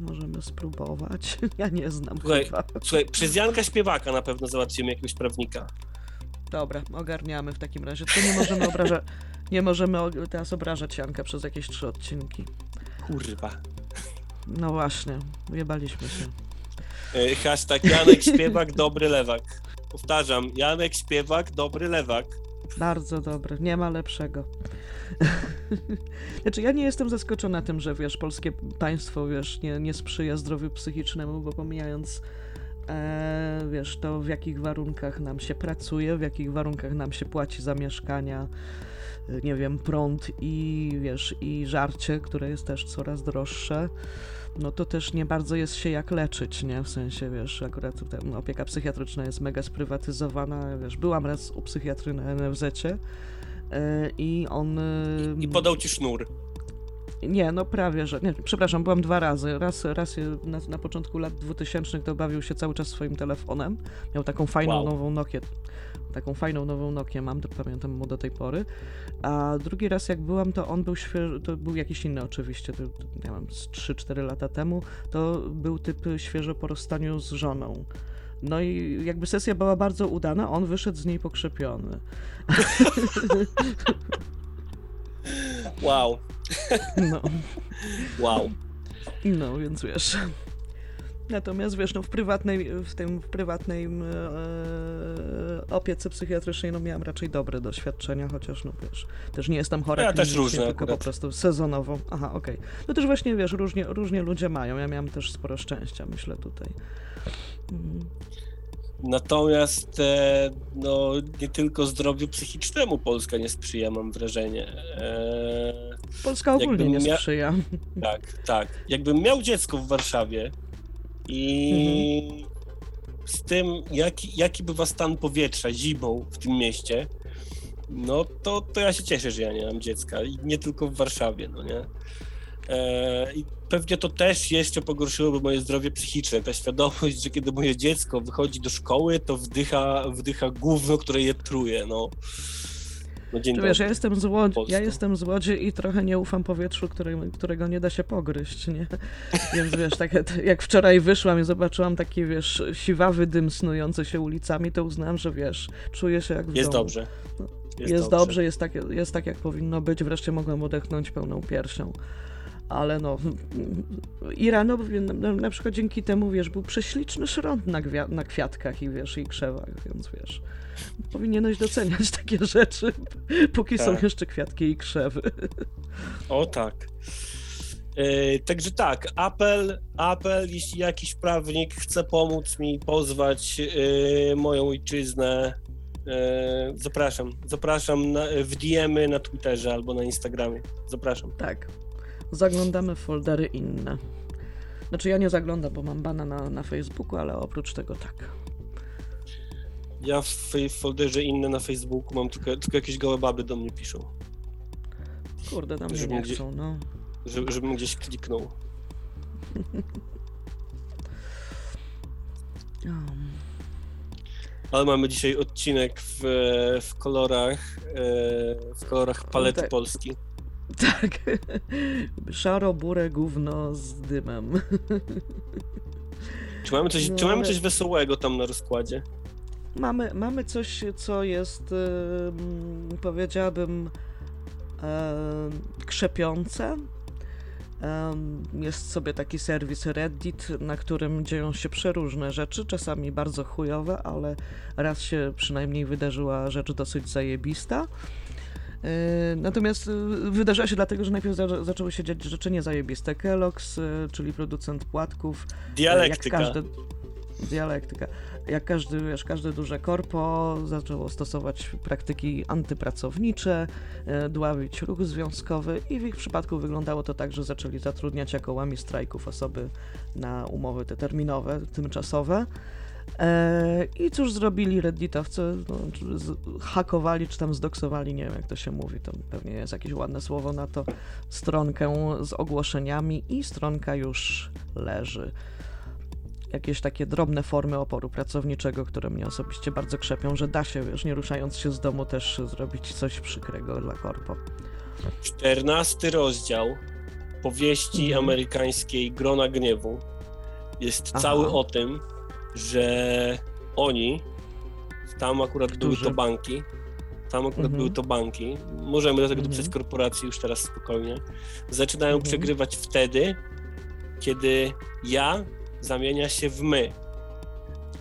możemy spróbować. Ja nie znam Słuchaj, chyba. Słuchaj, przez Janka Śpiewaka na pewno załatwimy jakiegoś prawnika. Dobra, ogarniamy w takim razie. Tylko nie możemy obrażać. Nie możemy teraz obrażać Janka przez jakieś trzy odcinki. Kurwa. No właśnie, jebaliśmy się. E, Hashtag Janek Śpiewak, dobry lewak. Powtarzam, Janek Śpiewak, dobry lewak. Bardzo dobre, nie ma lepszego. znaczy, ja nie jestem zaskoczona tym, że wiesz, polskie państwo, wiesz, nie, nie sprzyja zdrowiu psychicznemu, bo pomijając e, wiesz, to w jakich warunkach nam się pracuje, w jakich warunkach nam się płaci za mieszkania, e, nie wiem, prąd i wiesz, i żarcie, które jest też coraz droższe no to też nie bardzo jest się jak leczyć, nie? W sensie, wiesz, akurat opieka psychiatryczna jest mega sprywatyzowana, wiesz, byłam raz u psychiatry na NFZ-cie i on... Yy, I podał ci sznur. Nie, no prawie, że. Nie, przepraszam, byłam dwa razy. Raz, raz na, na początku lat 2000 to bawił się cały czas swoim telefonem. Miał taką fajną wow. nową Nokię. Taką fajną nową Nokię mam, to pamiętam mu do tej pory. A drugi raz jak byłam, to on był świeży, to był jakiś inny oczywiście, to, to nie wiem, z 3-4 lata temu. To był typ świeżo po rozstaniu z żoną. No i jakby sesja była bardzo udana, on wyszedł z niej pokrzepiony. Wow. No. Wow. No, więc wiesz. Natomiast wiesz, no w prywatnej, w tym w prywatnej e, opiece psychiatrycznej no miałam raczej dobre doświadczenia, chociaż no wiesz, też nie jestem chora ja też różne tylko akurat. po prostu sezonowo. Aha, okej. Okay. No też właśnie wiesz, różnie, różnie ludzie mają. Ja miałam też sporo szczęścia, myślę tutaj. Natomiast e, no, nie tylko zdrowiu psychicznemu Polska nie sprzyja, mam wrażenie. E, Polska ogólnie nie mia- sprzyja. Tak, tak. Jakbym miał dziecko w Warszawie i mhm. z tym, jaki, jaki bywa stan powietrza zimą w tym mieście, no to, to ja się cieszę, że ja nie mam dziecka. I nie tylko w Warszawie, no nie? E, I pewnie to też jeszcze pogorszyłoby moje zdrowie psychiczne. Ta świadomość, że kiedy moje dziecko wychodzi do szkoły, to wdycha, wdycha gówno, które je truje. No. No dzień wiesz, ja jestem, z Łodzi, ja jestem z Łodzi i trochę nie ufam powietrzu, które, którego nie da się pogryźć, nie? Więc wiesz, tak jak wczoraj wyszłam i zobaczyłam taki, wiesz, siwawy dym snujący się ulicami, to uznałam, że wiesz, czuję się jak w Jest domu. dobrze. Jest, jest dobrze, dobrze jest, tak, jest tak, jak powinno być. Wreszcie mogłem odetchnąć pełną piersią ale no i rano na, na przykład dzięki temu, wiesz, był prześliczny szrot na, na kwiatkach i wiesz, i krzewach, więc wiesz, powinieneś doceniać takie rzeczy, póki tak. są jeszcze kwiatki i krzewy. O tak. Yy, także tak, apel, apel, jeśli jakiś prawnik chce pomóc mi pozwać yy, moją ojczyznę, yy, zapraszam, zapraszam na, w DM-y na Twitterze albo na Instagramie. Zapraszam. Tak, zaglądamy w foldery inne. Znaczy ja nie zaglądam, bo mam bana na, na Facebooku, ale oprócz tego tak. Ja w folderze inne na Facebooku mam tylko, tylko jakieś gołe baby do mnie piszą. Kurde, tam mnie nie chcą, no. Żeby, żebym gdzieś kliknął. Ale mamy dzisiaj odcinek w, w kolorach e, w kolorach palety tak. Polski. Tak. Szaro-burę gówno z dymem. Czy mamy coś, no, czy mamy coś wesołego tam na rozkładzie? Mamy, mamy coś, co jest, yy, powiedziałabym, yy, krzepiące. Jest sobie taki serwis Reddit, na którym dzieją się przeróżne rzeczy, czasami bardzo chujowe, ale raz się przynajmniej wydarzyła rzecz dosyć zajebista. E, natomiast e, wydarzyła się dlatego, że najpierw za, zaczęły się dziać rzeczy niezajebiste. Kellogg's, e, czyli producent płatków. Dialektyka. Jak każde, dialektyka. Jak każdy, wiesz, każde duże korpo zaczęło stosować praktyki antypracownicze, dławić ruch związkowy i w ich przypadku wyglądało to tak, że zaczęli zatrudniać jako łami strajków osoby na umowy te terminowe, tymczasowe. E, I cóż zrobili redditowcy? No, hakowali, czy tam zdoksowali, nie wiem jak to się mówi, to pewnie jest jakieś ładne słowo na to, stronkę z ogłoszeniami i stronka już leży. Jakieś takie drobne formy oporu pracowniczego, które mnie osobiście bardzo krzepią, że da się, już nie ruszając się z domu, też zrobić coś przykrego dla korpo. 14 rozdział powieści mhm. amerykańskiej Grona Gniewu jest Aha. cały o tym, że oni, tam akurat Którzy? były to banki, tam akurat mhm. były to banki, możemy do tego mhm. dopisać korporacje już teraz spokojnie, zaczynają mhm. przegrywać wtedy, kiedy ja zamienia się w my.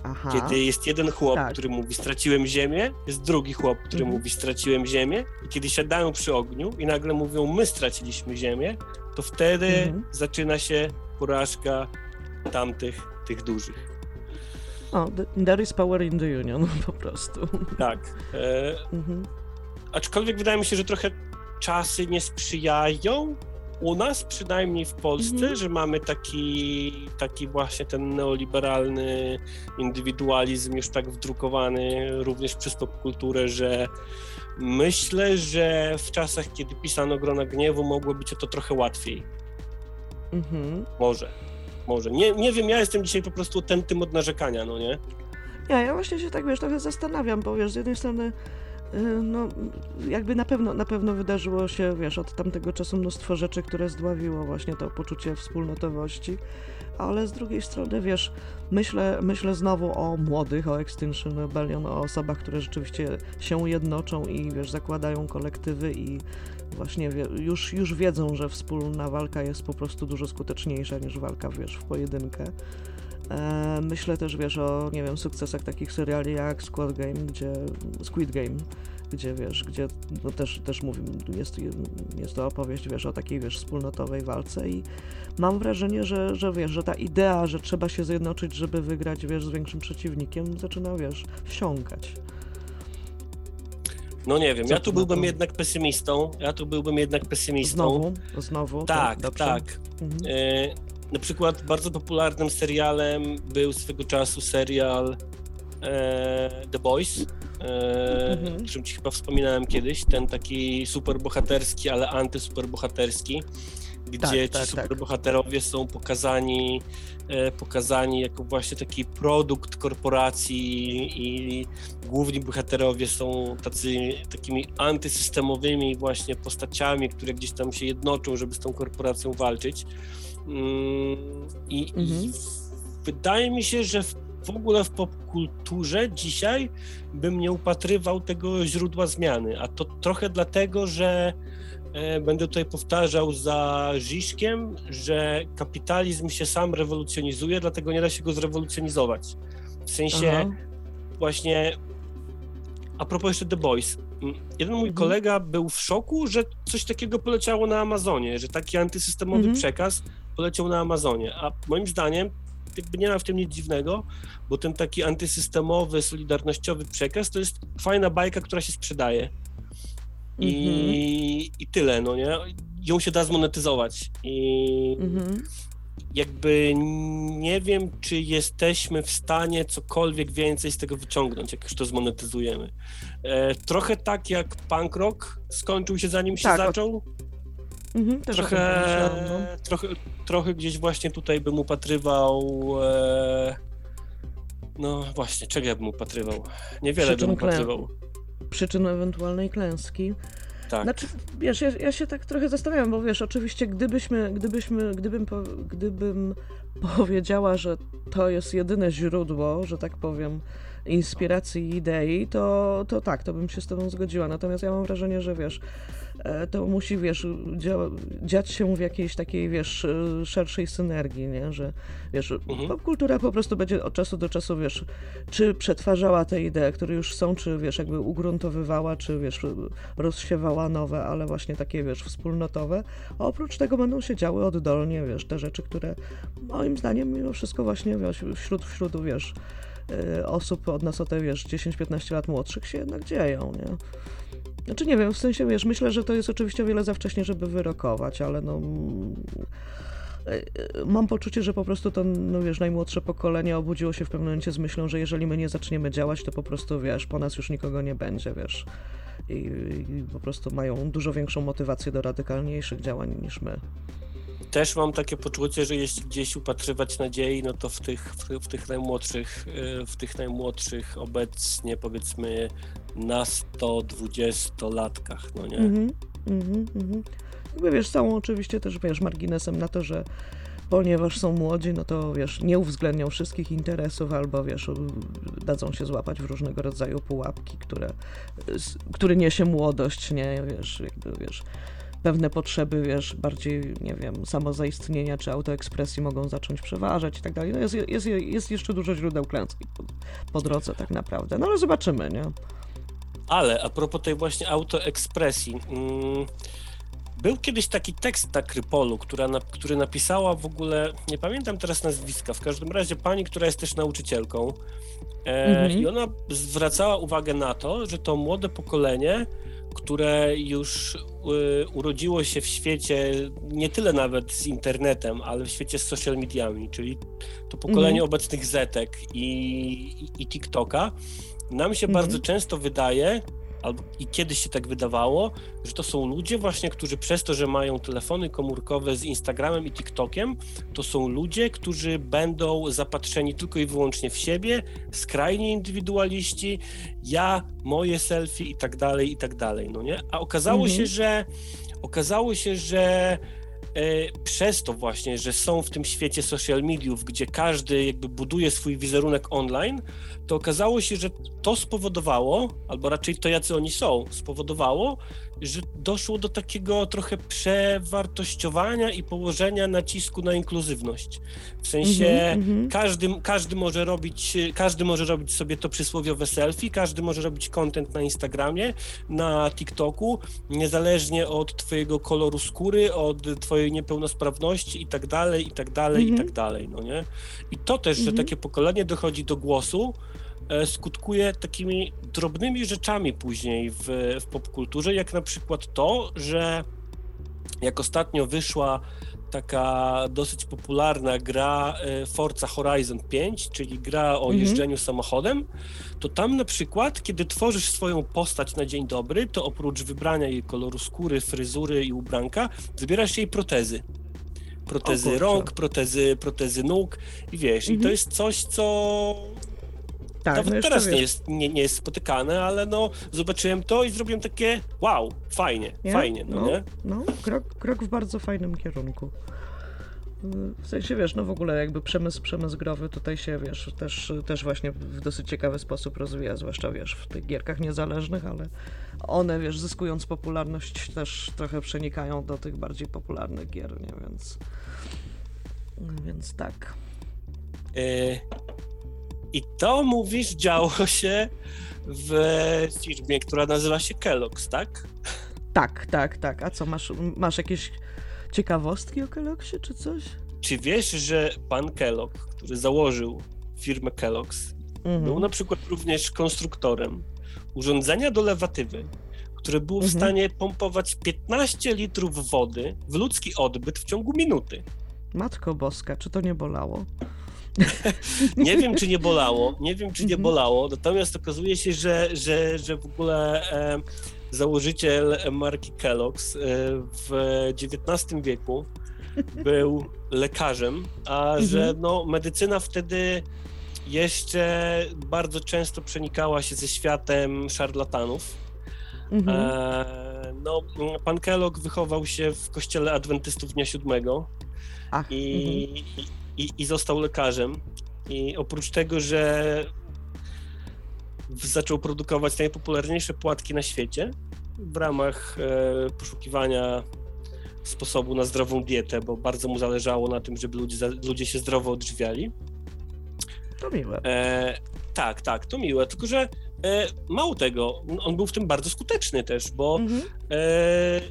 Aha. Kiedy jest jeden chłop, Tak. który mówi straciłem ziemię, jest drugi chłop, który Mhm. mówi straciłem ziemię i kiedy siadają przy ogniu i nagle mówią my straciliśmy ziemię, to wtedy Mhm. zaczyna się porażka tamtych, tych dużych. O, th- there is power in the union, po prostu. Tak. E, Mhm. aczkolwiek wydaje mi się, że trochę czasy nie sprzyjają u nas, przynajmniej w Polsce, Mhm. że mamy taki, taki właśnie ten neoliberalny indywidualizm już tak wdrukowany również przez popkulturę, że myślę, że w czasach, kiedy pisano Grona Gniewu, mogło być to trochę łatwiej. Mhm. Może. Może. Nie, nie wiem, ja jestem dzisiaj po prostu tętym od narzekania, no nie? Ja, ja właśnie się tak, wiesz, trochę zastanawiam, bo wiesz, z jednej strony y, no, jakby na pewno, na pewno wydarzyło się, wiesz, od tamtego czasu mnóstwo rzeczy, które zdławiło właśnie to poczucie wspólnotowości, ale z drugiej strony, wiesz, myślę, myślę znowu o młodych, o Extinction Rebellion, o osobach, które rzeczywiście się jednoczą i, wiesz, zakładają kolektywy i właśnie już, już wiedzą, że wspólna walka jest po prostu dużo skuteczniejsza niż walka, wiesz, w pojedynkę. E, Myślę też, wiesz, o, nie wiem, sukcesach takich seriali jak Squid Game, gdzie, Squid Game, gdzie, wiesz, gdzie, no też, też mówię, jest, jest to opowieść, wiesz, o takiej, wiesz, wspólnotowej walce i mam wrażenie, że, że, wiesz, że ta idea, że trzeba się zjednoczyć, żeby wygrać, wiesz, z większym przeciwnikiem, zaczyna, wiesz, wsiąkać. No nie wiem, ja tu byłbym jednak pesymistą. Ja tu byłbym jednak pesymistą. Znowu, znowu. Tak, dobrze. tak. Mhm. E, na przykład bardzo popularnym serialem był swego czasu serial e, The Boys, e, Mhm. o którym ci chyba wspominałem kiedyś, ten taki superbohaterski, ale antysuperbohaterski, gdzie Tak, ci tak, tak. superbohaterowie są pokazani, e, pokazani jako właśnie taki produkt korporacji i główni bohaterowie są tacy, takimi antysystemowymi właśnie postaciami, które gdzieś tam się jednoczą, żeby z tą korporacją walczyć. Mm, I, Mhm. i wydaje mi się, że w, w ogóle w popkulturze dzisiaj bym nie upatrywał tego źródła zmiany, a to trochę dlatego, że będę tutaj powtarzał za Żiszkiem, że kapitalizm się sam rewolucjonizuje, dlatego nie da się go zrewolucjonizować. W sensie Aha. właśnie a propos jeszcze The Boys. mm, Jeden mój Mhm. kolega był w szoku, że coś takiego poleciało na Amazonie, że taki antysystemowy Mhm. przekaz poleciał na Amazonie. A moim zdaniem jakby nie ma w tym nic dziwnego, bo ten taki antysystemowy, solidarnościowy przekaz to jest fajna bajka, która się sprzedaje. I, I tyle, no nie? Ją się da zmonetyzować. I Mhm. jakby nie wiem, czy jesteśmy w stanie cokolwiek więcej z tego wyciągnąć, jak już to zmonetyzujemy. E, trochę tak jak punk rock skończył się zanim się Tak, zaczął. Mhm. Trochę, no. trochę, trochę gdzieś właśnie tutaj bym upatrywał. E, no właśnie, czego ja bym upatrywał? Niewiele bym Przyczyn upatrywał. Przyczyn ewentualnej klęski. Tak. Znaczy, wiesz, ja, ja się tak trochę zastanawiam, bo wiesz, oczywiście gdybyśmy, gdybyśmy, gdybym, gdybym powiedziała, że to jest jedyne źródło, że tak powiem, inspiracji i idei, to, to tak, to bym się z tobą zgodziła. Natomiast ja mam wrażenie, że wiesz, e, to musi, wiesz, dzia- dziać się w jakiejś takiej, wiesz, e, szerszej synergii, nie? Że, wiesz, Mhm. popkultura po prostu będzie od czasu do czasu, wiesz, czy przetwarzała te idee, które już są, czy, wiesz, jakby ugruntowywała, czy, wiesz, rozsiewała nowe, ale właśnie takie, wiesz, wspólnotowe. A oprócz tego będą się działy oddolnie, wiesz, te rzeczy, które moim zdaniem mimo wszystko właśnie, wiesz, wśród, wśród, wiesz, osób od nas o te, wiesz, 10-15 lat młodszych się jednak dzieją, nie? Znaczy nie wiem, w sensie, wiesz, myślę, że to jest oczywiście o wiele za wcześnie, żeby wyrokować, ale no... mm, y, y, Mam poczucie, że po prostu to, no wiesz, najmłodsze pokolenie obudziło się w pewnym momencie z myślą, że jeżeli my nie zaczniemy działać, to po prostu, wiesz, po nas już nikogo nie będzie, wiesz. I, i po prostu mają dużo większą motywację do radykalniejszych działań niż my. Też mam takie poczucie, że jeśli gdzieś upatrywać nadziei, no to w tych, w, w tych najmłodszych, y, w tych najmłodszych obecnie powiedzmy na 120-latkach, no nie? Mhm, mhm, mhm. Jakby wiesz, są oczywiście też, wiesz, marginesem na to, że ponieważ są młodzi, no to wiesz, nie uwzględnią wszystkich interesów albo wiesz, dadzą się złapać w różnego rodzaju pułapki, które, który niesie młodość, nie, wiesz, jakby wiesz. Pewne potrzeby, wiesz, bardziej, nie wiem, samozaistnienia czy autoekspresji mogą zacząć przeważać i tak dalej. No jest, jest, jest jeszcze dużo źródeł klęski po, po drodze tak naprawdę. No ale zobaczymy, nie? Ale a propos tej właśnie autoekspresji. Mm, był kiedyś taki tekst na Krypolu, która na, który napisała w ogóle, nie pamiętam teraz nazwiska, w każdym razie pani, która jest też nauczycielką. E, Mhm. I ona zwracała uwagę na to, że to młode pokolenie, które już y, urodziło się w świecie nie tyle nawet z internetem, ale w świecie z social mediami, czyli to pokolenie Mhm. obecnych Zetek i, i, i TikToka, nam się Mhm. bardzo często wydaje, albo i kiedyś się tak wydawało, że to są ludzie właśnie, którzy przez to, że mają telefony komórkowe z Instagramem i TikTokiem, to są ludzie, którzy będą zapatrzeni tylko i wyłącznie w siebie, skrajni indywidualiści, ja, moje selfie i tak dalej, i tak dalej, no nie? A okazało Mhm. się, że okazało się, że przez to właśnie, że są w tym świecie social mediów, gdzie każdy jakby buduje swój wizerunek online, to okazało się, że to spowodowało, albo raczej to, jacy oni są, spowodowało, że doszło do takiego trochę przewartościowania i położenia nacisku na inkluzywność. W sensie Mhm, mhm. każdy, każdy, może robić, każdy może robić sobie to przysłowiowe selfie, każdy może robić content na Instagramie, na TikToku, niezależnie od twojego koloru skóry, od twojej niepełnosprawności i tak dalej, i tak dalej, i Mhm. tak dalej, no nie? I to też, że Mhm. takie pokolenie dochodzi do głosu, skutkuje takimi drobnymi rzeczami później w, w popkulturze, jak na przykład to, że jak ostatnio wyszła taka dosyć popularna gra e, Forza Horizon 5, czyli gra o Mhm. jeżdżeniu samochodem, to tam na przykład, kiedy tworzysz swoją postać na dzień dobry, to oprócz wybrania jej koloru skóry, fryzury i ubranka, wybierasz jej protezy. Protezy rąk, protezy, protezy nóg i wiesz, i to Mhm. jest coś, co Tak, nawet no teraz nie jest, nie, nie jest spotykane, ale no zobaczyłem to i zrobiłem takie wow, fajnie, Nie? fajnie, no, No. nie? No, krok, krok w bardzo fajnym kierunku. W sensie, wiesz, no w ogóle jakby przemysł, przemysł growy tutaj się, wiesz, też, też właśnie w dosyć ciekawy sposób rozwija, zwłaszcza, wiesz, w tych gierkach niezależnych, ale one, wiesz, zyskując popularność też trochę przenikają do tych bardziej popularnych gier, nie, więc... Więc tak. E, I to mówisz, działo się w firmie, która nazywa się Kellogg's, tak? Tak, tak, tak. A co, masz, masz jakieś ciekawostki o Kelloggsie, czy coś? Czy wiesz, że pan Kellogg, który założył firmę Kellogg's, Mhm. był na przykład również konstruktorem urządzenia do lewatywy, które było w Mhm. stanie pompować 15 litrów wody w ludzki odbyt w ciągu minuty. Matko Boska, czy to nie bolało? Nie wiem, czy nie bolało, nie wiem, czy nie Mhm. bolało, natomiast okazuje się, że, że, że w ogóle e, założyciel marki Kellogg's e, w XIX wieku był lekarzem, a Mhm. że no, medycyna wtedy jeszcze bardzo często przenikała się ze światem szarlatanów. Mhm. E, no, pan Kellogg wychował się w kościele adwentystów Dnia Siódmego Ach, mhm. I, i, został lekarzem. I oprócz tego, że zaczął produkować najpopularniejsze płatki na świecie w ramach e, poszukiwania sposobu na zdrową dietę, bo bardzo mu zależało na tym, żeby ludzie, ludzie się zdrowo odżywiali. To miłe. E, tak, tak, to miłe, tylko że e, mało tego, on był w tym bardzo skuteczny też, bo Mhm. e,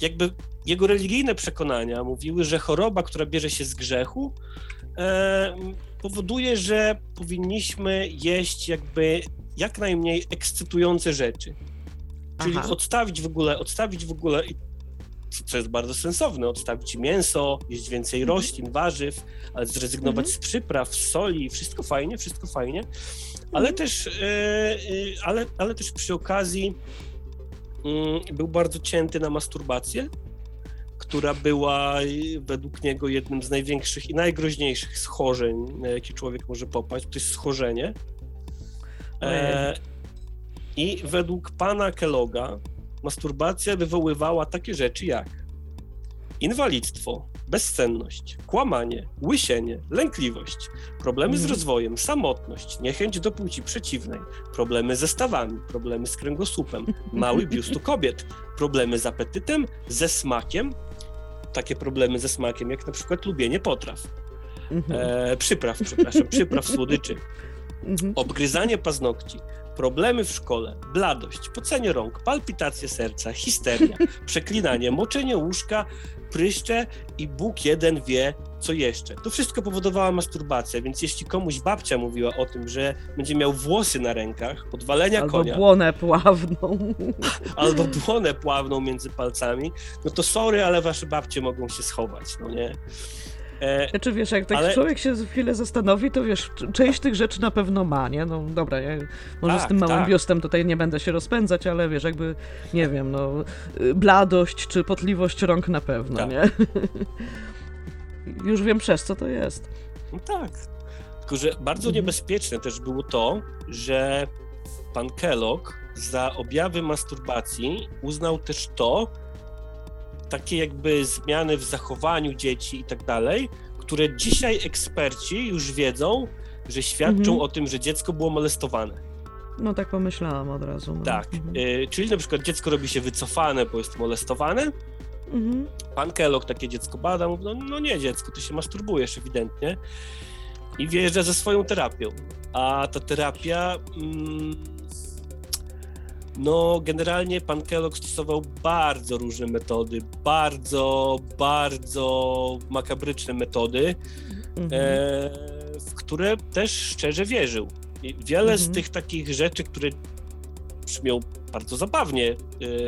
jakby jego religijne przekonania mówiły, że choroba, która bierze się z grzechu, e, powoduje, że powinniśmy jeść jakby jak najmniej ekscytujące rzeczy. Czyli Aha. odstawić w ogóle, odstawić w ogóle, co jest bardzo sensowne, odstawić mięso, jeść więcej Mhm. roślin, warzyw, ale zrezygnować Mhm. z przypraw, z soli, wszystko fajnie, wszystko fajnie, ale Mhm. też, e, e, ale, ale też przy okazji mm, był bardzo cięty na masturbację, która była e, według niego jednym z największych i najgroźniejszych schorzeń, na jakie człowiek może popaść. To jest schorzenie. E, I według pana Kelloga masturbacja wywoływała takie rzeczy jak inwalidztwo, bezsenność, kłamanie, łysienie, lękliwość, problemy z Mhm. rozwojem, samotność, niechęć do płci przeciwnej, problemy ze stawami, problemy z kręgosłupem, mały biust kobiet, problemy z apetytem, ze smakiem, takie problemy ze smakiem jak na przykład lubienie potraw, Mhm. e, przypraw, przepraszam, przypraw słodyczy, Mhm. obgryzanie paznokci, problemy w szkole, bladość, pocenie rąk, palpitacje serca, histeria, przeklinanie, moczenie łóżka, pryszcze i Bóg jeden wie, co jeszcze. To wszystko powodowała masturbacja, więc jeśli komuś babcia mówiła o tym, że będzie miał włosy na rękach, podwalenia Albo konia, błonę pławną. albo błonę pławną między palcami, no to sorry, ale wasze babcie mogą się schować, no nie? E, Znaczy wiesz, jak tak Ale- człowiek się chwilę zastanowi, to wiesz, część tych rzeczy na pewno ma, nie? No dobra, ja może z Tak, tym małym tak. biustem tutaj nie będę się rozpędzać, ale wiesz, jakby, nie wiem, no, y, bladość czy potliwość rąk na pewno, Tak. nie? Już wiem przez co to jest. No tak. Tylko, że bardzo Mhm. niebezpieczne też było to, że pan Kellogg za objawy masturbacji uznał też to, takie jakby zmiany w zachowaniu dzieci i tak dalej, które dzisiaj eksperci już wiedzą, że świadczą Mhm. o tym, że dziecko było molestowane. No tak pomyślałam od razu. No. Tak. Mhm. Y, czyli na przykład dziecko robi się wycofane, bo jest molestowane. Mhm. Pan Kellogg takie dziecko bada, mówi, no, no nie dziecko, ty się masturbujesz ewidentnie i wjeżdża ze swoją terapią. A ta terapia, mm, no generalnie pan Kellogg stosował bardzo różne metody, bardzo, bardzo makabryczne metody, Mhm. e, w które też szczerze wierzył. I wiele z Mhm. tych takich rzeczy, które brzmią bardzo zabawnie,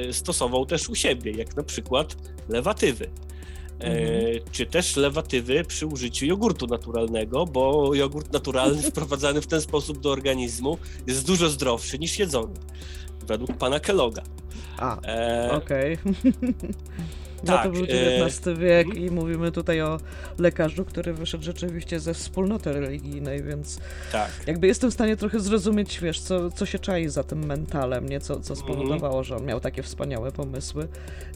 e, stosował też u siebie, jak na przykład lewatywy. E, Mhm. czy też lewatywy przy użyciu jogurtu naturalnego, bo jogurt naturalny wprowadzany w ten sposób do organizmu jest dużo zdrowszy niż jedzony, według pana Kelloga. A, E, okej. No tak, to był e, XIX wiek mhm. i mówimy tutaj o lekarzu, który wyszedł rzeczywiście ze wspólnoty religijnej, więc Tak. jakby jestem w stanie trochę zrozumieć, wiesz, co, co się czai za tym mentalem, nie? Co, co Mhm. spowodowało, że on miał takie wspaniałe pomysły.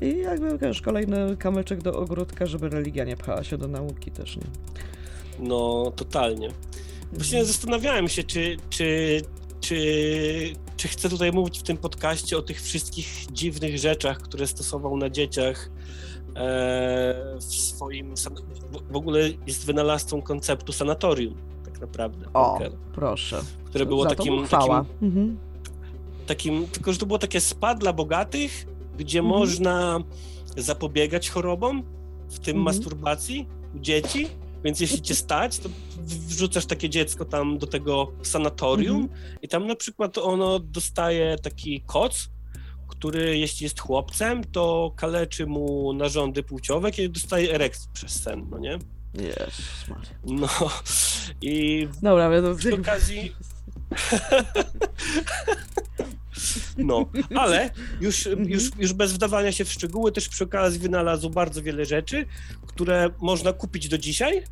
I jakby, wiesz, kolejny kamyczek do ogródka, żeby religia nie pchała się do nauki też, nie? No, totalnie. Właśnie Mhm. zastanawiałem się, czy, czy, czy, czy chcę tutaj mówić w tym podcaście o tych wszystkich dziwnych rzeczach, które stosował na dzieciach e, w swoim. w- ogóle jest wynalazcą konceptu sanatorium, tak naprawdę. O, Parker, proszę. które było Za takim, takim, Mhm. takim. Tylko, że to było takie spa dla bogatych, gdzie Mhm. można zapobiegać chorobom, w tym Mhm. masturbacji u dzieci. Więc jeśli cię stać, to wrzucasz takie dziecko tam do tego sanatorium Mhm. i tam na przykład ono dostaje taki koc, który jeśli jest chłopcem, to kaleczy mu narządy płciowe, kiedy dostaje erekcję przez sen, no nie? Jezus Maria. No i Dobra, przy okazji No, ale już, Mhm. już, już bez wdawania się w szczegóły, też przy okazji wynalazł bardzo wiele rzeczy, które można kupić do dzisiaj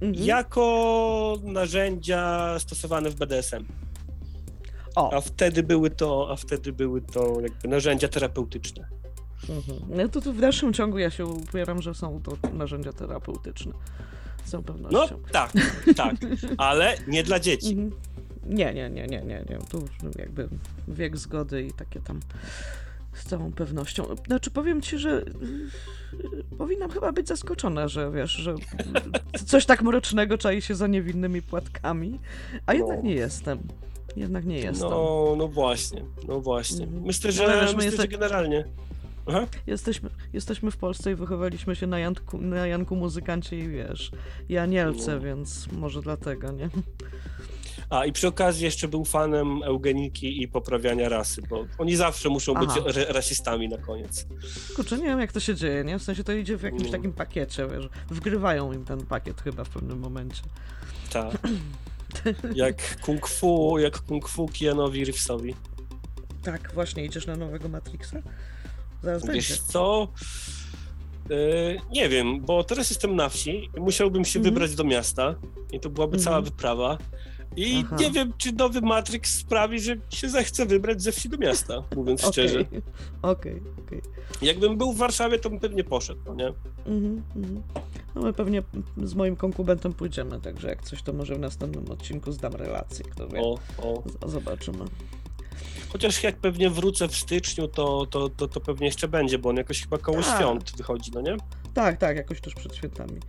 Mhm. jako narzędzia stosowane w BDSM. O, A wtedy były to, a wtedy były to jakby narzędzia terapeutyczne. Mhm. No to, to w dalszym ciągu ja się upieram, że są to narzędzia terapeutyczne. Z całą No pewnością. tak, tak, ale nie dla dzieci. Mhm. Nie, nie, nie, nie, nie, nie. Tu jakby wiek zgody i takie tam z całą pewnością. Znaczy powiem ci, że y, powinnam chyba być zaskoczona, że wiesz, że coś tak mrocznego czai się za niewinnymi płatkami, a jednak No. nie jestem. Jednak nie jestem. No, no właśnie, no właśnie. Mhm. Myślę, że, my myślę, jeste- że generalnie. Aha. Jesteśmy, jesteśmy w Polsce i wychowaliśmy się na Janku, na Janku muzykancie i wiesz, i Anielce, No. więc może dlatego, nie? A i przy okazji jeszcze był fanem eugeniki i poprawiania rasy, bo oni zawsze muszą być rasistami na koniec. Kurczę, nie wiem jak to się dzieje, nie? W sensie to idzie w jakimś No. takim pakiecie, wiesz, wgrywają im ten pakiet chyba w pewnym momencie. Tak. Jak kung fu, jak kung fu Keanowi Reevesowi. Tak, właśnie, idziesz na nowego Matrixa? Zaraz Wiesz będzie. co? Yy, nie wiem, bo teraz jestem na wsi i musiałbym się Mhm. wybrać do miasta i to byłaby Mhm. cała wyprawa. I Aha. nie wiem, czy nowy Matrix sprawi, że się zechce wybrać ze wsi do miasta, mówiąc Okej, szczerze. okej, okej. Jakbym był w Warszawie, to bym pewnie poszedł, no nie? Mhm, mhm. No my pewnie z moim konkubentem pójdziemy, także jak coś, to może w następnym odcinku zdam relację, kto wie. O, o. Zobaczymy. Chociaż jak pewnie wrócę w styczniu, to, to, to, to pewnie jeszcze będzie, bo on jakoś chyba koło Tak. świąt wychodzi, no nie? Tak, tak, jakoś tuż przed świętami.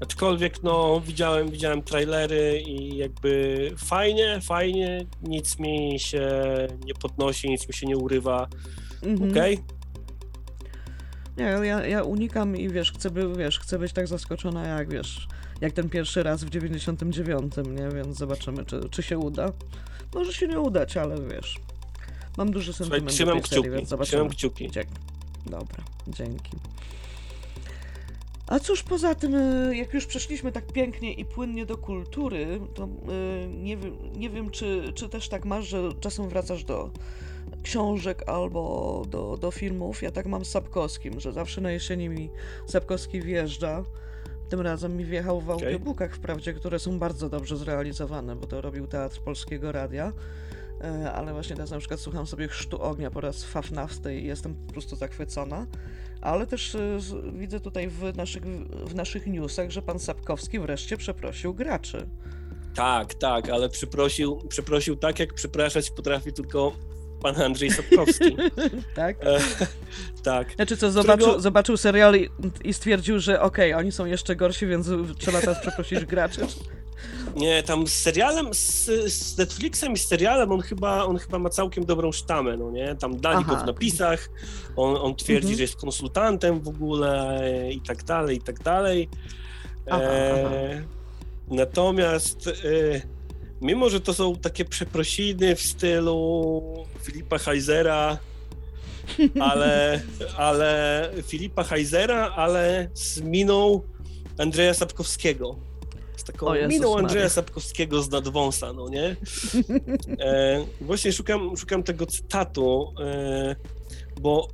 Aczkolwiek no widziałem, widziałem trailery i jakby fajnie, fajnie, nic mi się nie podnosi, nic mi się nie urywa, Mhm. okej? Nie, ja, ja unikam i wiesz, chcę, by, wiesz, chcę być tak zaskoczona jak, wiesz, jak ten pierwszy raz w 99, nie? Więc zobaczymy, czy, czy się uda. Może się nie udać, ale wiesz, mam duży Słuchaj, sentyment do tej serii, kciuki, więc zobaczymy. trzymam kciuki. Dzięki. Dobra, dzięki. A cóż poza tym, y, jak już przeszliśmy tak pięknie i płynnie do kultury, to y, nie wiem, nie wiem czy, czy też tak masz, że czasem wracasz do książek albo do, do filmów. Ja tak mam z Sapkowskim, że zawsze na jesieni mi Sapkowski wjeżdża. Tym razem mi wjechał w audiobookach wprawdzie, które są bardzo dobrze zrealizowane, bo to robił Teatr Polskiego Radia. E, Ale właśnie teraz na przykład słucham sobie Chrztu Ognia po raz fafnawsty i jestem po prostu zachwycona. Ale też z- widzę tutaj w naszych, w naszych newsach, że pan Sapkowski wreszcie przeprosił graczy. Tak, tak, ale przeprosił, przeprosił tak, jak przepraszać potrafi tylko pan Andrzej Sapkowski. Tak? E, tak. Znaczy co, zobaczył, którego- zobaczył serial i, i stwierdził, że okej, oni są jeszcze gorsi, więc trzeba teraz przeprosić graczy. Nie, tam z serialem, z, z Netflixem i z serialem on chyba, on chyba ma całkiem dobrą sztamę, no nie? Tam dali Aha. go w napisach, on, on twierdzi, Mhm. że jest konsultantem w ogóle i tak dalej, i tak dalej. Aha, E, natomiast e, mimo, że to są takie przeprosiny w stylu Filipa Heisera, ale, ale Filipa Heisera, ale z miną Andrzeja Sapkowskiego. Taką O Jezus miną. Andrzeja Sapkowskiego z nadwąsa, no nie? E, właśnie szukam, szukam tego cytatu, e, bo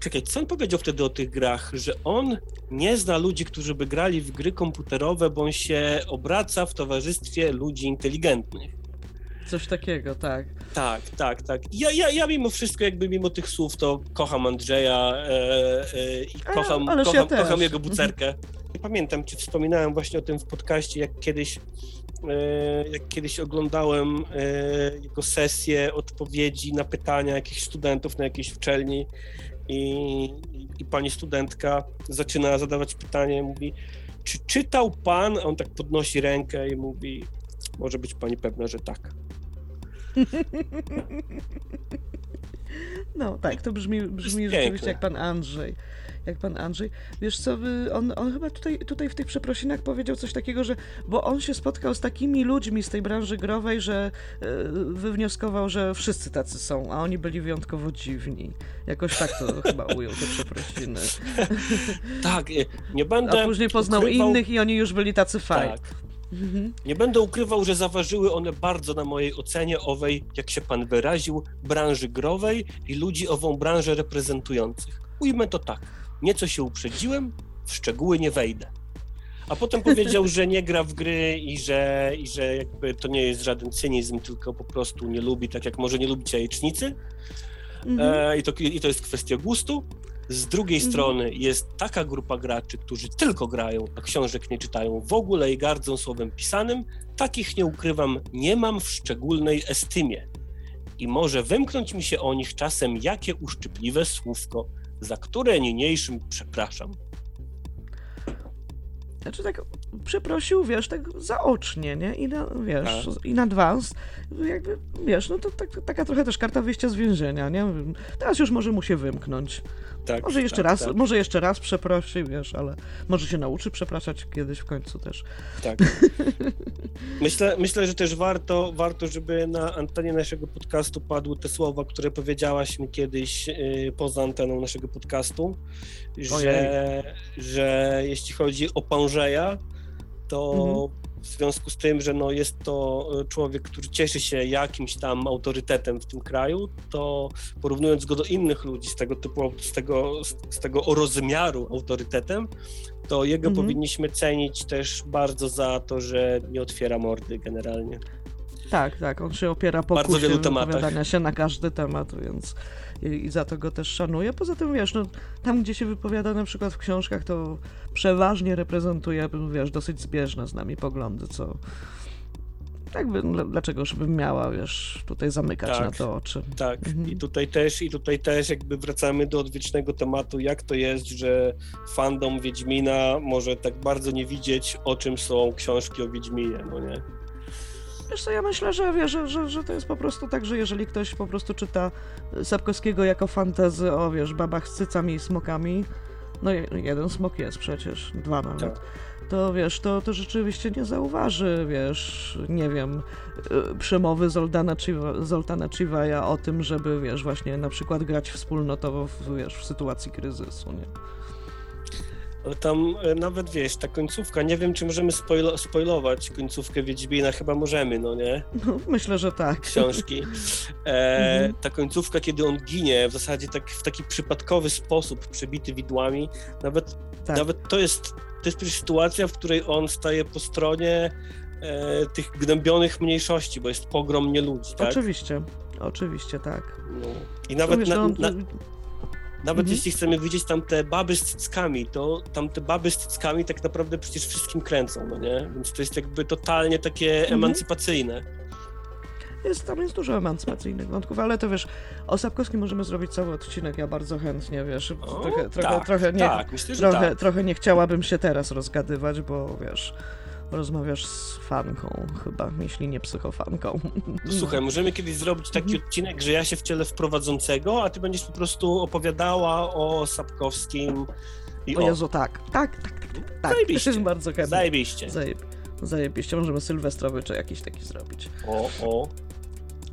czekaj, co on powiedział wtedy o tych grach? Że on nie zna ludzi, którzy by grali w gry komputerowe, bo on się obraca w towarzystwie ludzi inteligentnych. Coś takiego, tak. Tak, tak, tak. Ja, ja, ja mimo wszystko, jakby mimo tych słów, to kocham Andrzeja e, e, i A, kocham, ja kocham, też. kocham jego bucerkę. Nie pamiętam, czy wspominałem właśnie o tym w podcaście, jak kiedyś, e, jak kiedyś oglądałem e, jego sesję odpowiedzi na pytania jakichś studentów na jakiejś uczelni i, i, pani studentka zaczyna zadawać pytanie, mówi, czy czytał pan, a on tak podnosi rękę i mówi, może być pani pewna, że tak. No tak, to brzmi, brzmi rzeczywiście jak pan Andrzej. Jak pan Andrzej. Wiesz co, on, on chyba tutaj, tutaj w tych przeprosinach powiedział coś takiego, że bo on się spotkał z takimi ludźmi z tej branży growej, że y, wywnioskował, że wszyscy tacy są, a oni byli wyjątkowo dziwni. Jakoś tak to chyba ujął te przeprosiny. Tak, e, nie będę. A później poznał ukrywał- innych i oni już byli tacy fajni. Tak. Mhm. Nie będę ukrywał, że zaważyły one bardzo na mojej ocenie owej, jak się pan wyraził, branży growej i ludzi ową branżę reprezentujących. Ujmę to tak. Nieco się uprzedziłem, w szczegóły nie wejdę. A potem powiedział, że nie gra w gry i że, i że jakby to nie jest żaden cynizm, tylko po prostu nie lubi, tak jak może nie lubić jajecznicy. Mhm. E, i, to, I to jest kwestia gustu. Z drugiej Mhm. strony jest taka grupa graczy, którzy tylko grają, a książek nie czytają w ogóle i gardzą słowem pisanym. Takich nie ukrywam, nie mam w szczególnej estymie. I może wymknąć mi się o nich czasem jakie uszczypliwe słówko, za które niniejszym przepraszam. Znaczy tak przeprosił, wiesz, tak zaocznie, nie? I na, wiesz, Tak. i na advance, jakby, wiesz, no to tak, taka trochę też karta wyjścia z więzienia, nie? Teraz już może mu się wymknąć. Tak, Może jeszcze tak, raz, Tak, może jeszcze raz przeprosi, wiesz, ale może się nauczy przepraszać kiedyś w końcu też. tak. Myślę, myślę, że też warto, warto, żeby na antenie naszego podcastu padły te słowa, które powiedziałaś mi kiedyś y, poza anteną naszego podcastu, że, że jeśli chodzi o Pążeja, to Mhm. w związku z tym, że no jest to e, człowiek, który cieszy się jakimś tam autorytetem w tym kraju, to porównując go do innych ludzi z tego typu, z tego, z tego rozmiaru autorytetem, to jego Mhm. powinniśmy cenić też bardzo za to, że nie otwiera mordy generalnie. Tak, tak, on się opiera po Bardzo wielu tematach. się na każdy temat, więc i, za to go też szanuję. Poza tym, wiesz, no, tam gdzie się wypowiada na przykład w książkach, to przeważnie reprezentuje, wiesz, dosyć zbieżne z nami poglądy, co dl- dlaczego żebym miała, wiesz, tutaj zamykać Tak. na to oczy. Tak, Mhm. i tutaj też, i tutaj też jakby wracamy do odwiecznego tematu, jak to jest, że fandom Wiedźmina może tak bardzo nie widzieć, o czym są książki o Wiedźminie, no nie? Wiesz co, ja myślę, że, wiesz, że, że, że to jest po prostu tak, że jeżeli ktoś po prostu czyta Sapkowskiego jako fantazy o, wiesz, babach z cycami i smokami, no je- jeden smok jest przecież, dwa nawet, Tak. to wiesz, to, to rzeczywiście nie zauważy, wiesz, nie wiem, y, przemowy Zoldana, Chiva, Zoltana Chivaja o tym, żeby, wiesz, właśnie na przykład grać wspólnotowo w, wiesz, w sytuacji kryzysu, nie? Ale tam e, nawet, wiesz, ta końcówka, nie wiem, czy możemy spoilo- spoilować końcówkę Wiedźmina, chyba możemy, no nie? No, myślę, że tak. książki. E, Mhm. ta końcówka, kiedy on ginie, w zasadzie tak, w taki przypadkowy sposób, przebity widłami, nawet, Tak. nawet to jest, to jest przecież sytuacja, w której on staje po stronie e, tych gnębionych mniejszości, bo jest pogrom nie ludzi, tak? Oczywiście, oczywiście, tak. No. I nawet, Wiesz, na, na, nawet Mhm. jeśli chcemy widzieć tam te baby z cyckami, to tam te baby z cyckami tak naprawdę przecież wszystkim kręcą, no nie? Więc to jest jakby totalnie takie Mhm. emancypacyjne. Jest, tam jest dużo emancypacyjnych wątków, ale to wiesz, o Sapkowskim możemy zrobić cały odcinek, ja bardzo chętnie, wiesz, O, trochę, trochę, tak, trochę, nie, tak, myślę, trochę, tak. trochę nie chciałabym się teraz rozgadywać, bo wiesz, rozmawiasz z fanką chyba, jeśli nie psychofanką. No, słuchaj, możemy kiedyś zrobić taki Mhm. odcinek, że ja się wcielę w prowadzącego, a ty będziesz po prostu opowiadała o Sapkowskim i O o. Jezu, tak, tak, tak, tak, tak, tak. Zajebiście. jest bardzo. Zajebiście. Zajeb... Zajebiście, możemy sylwestrowy czy jakiś taki zrobić. O, o.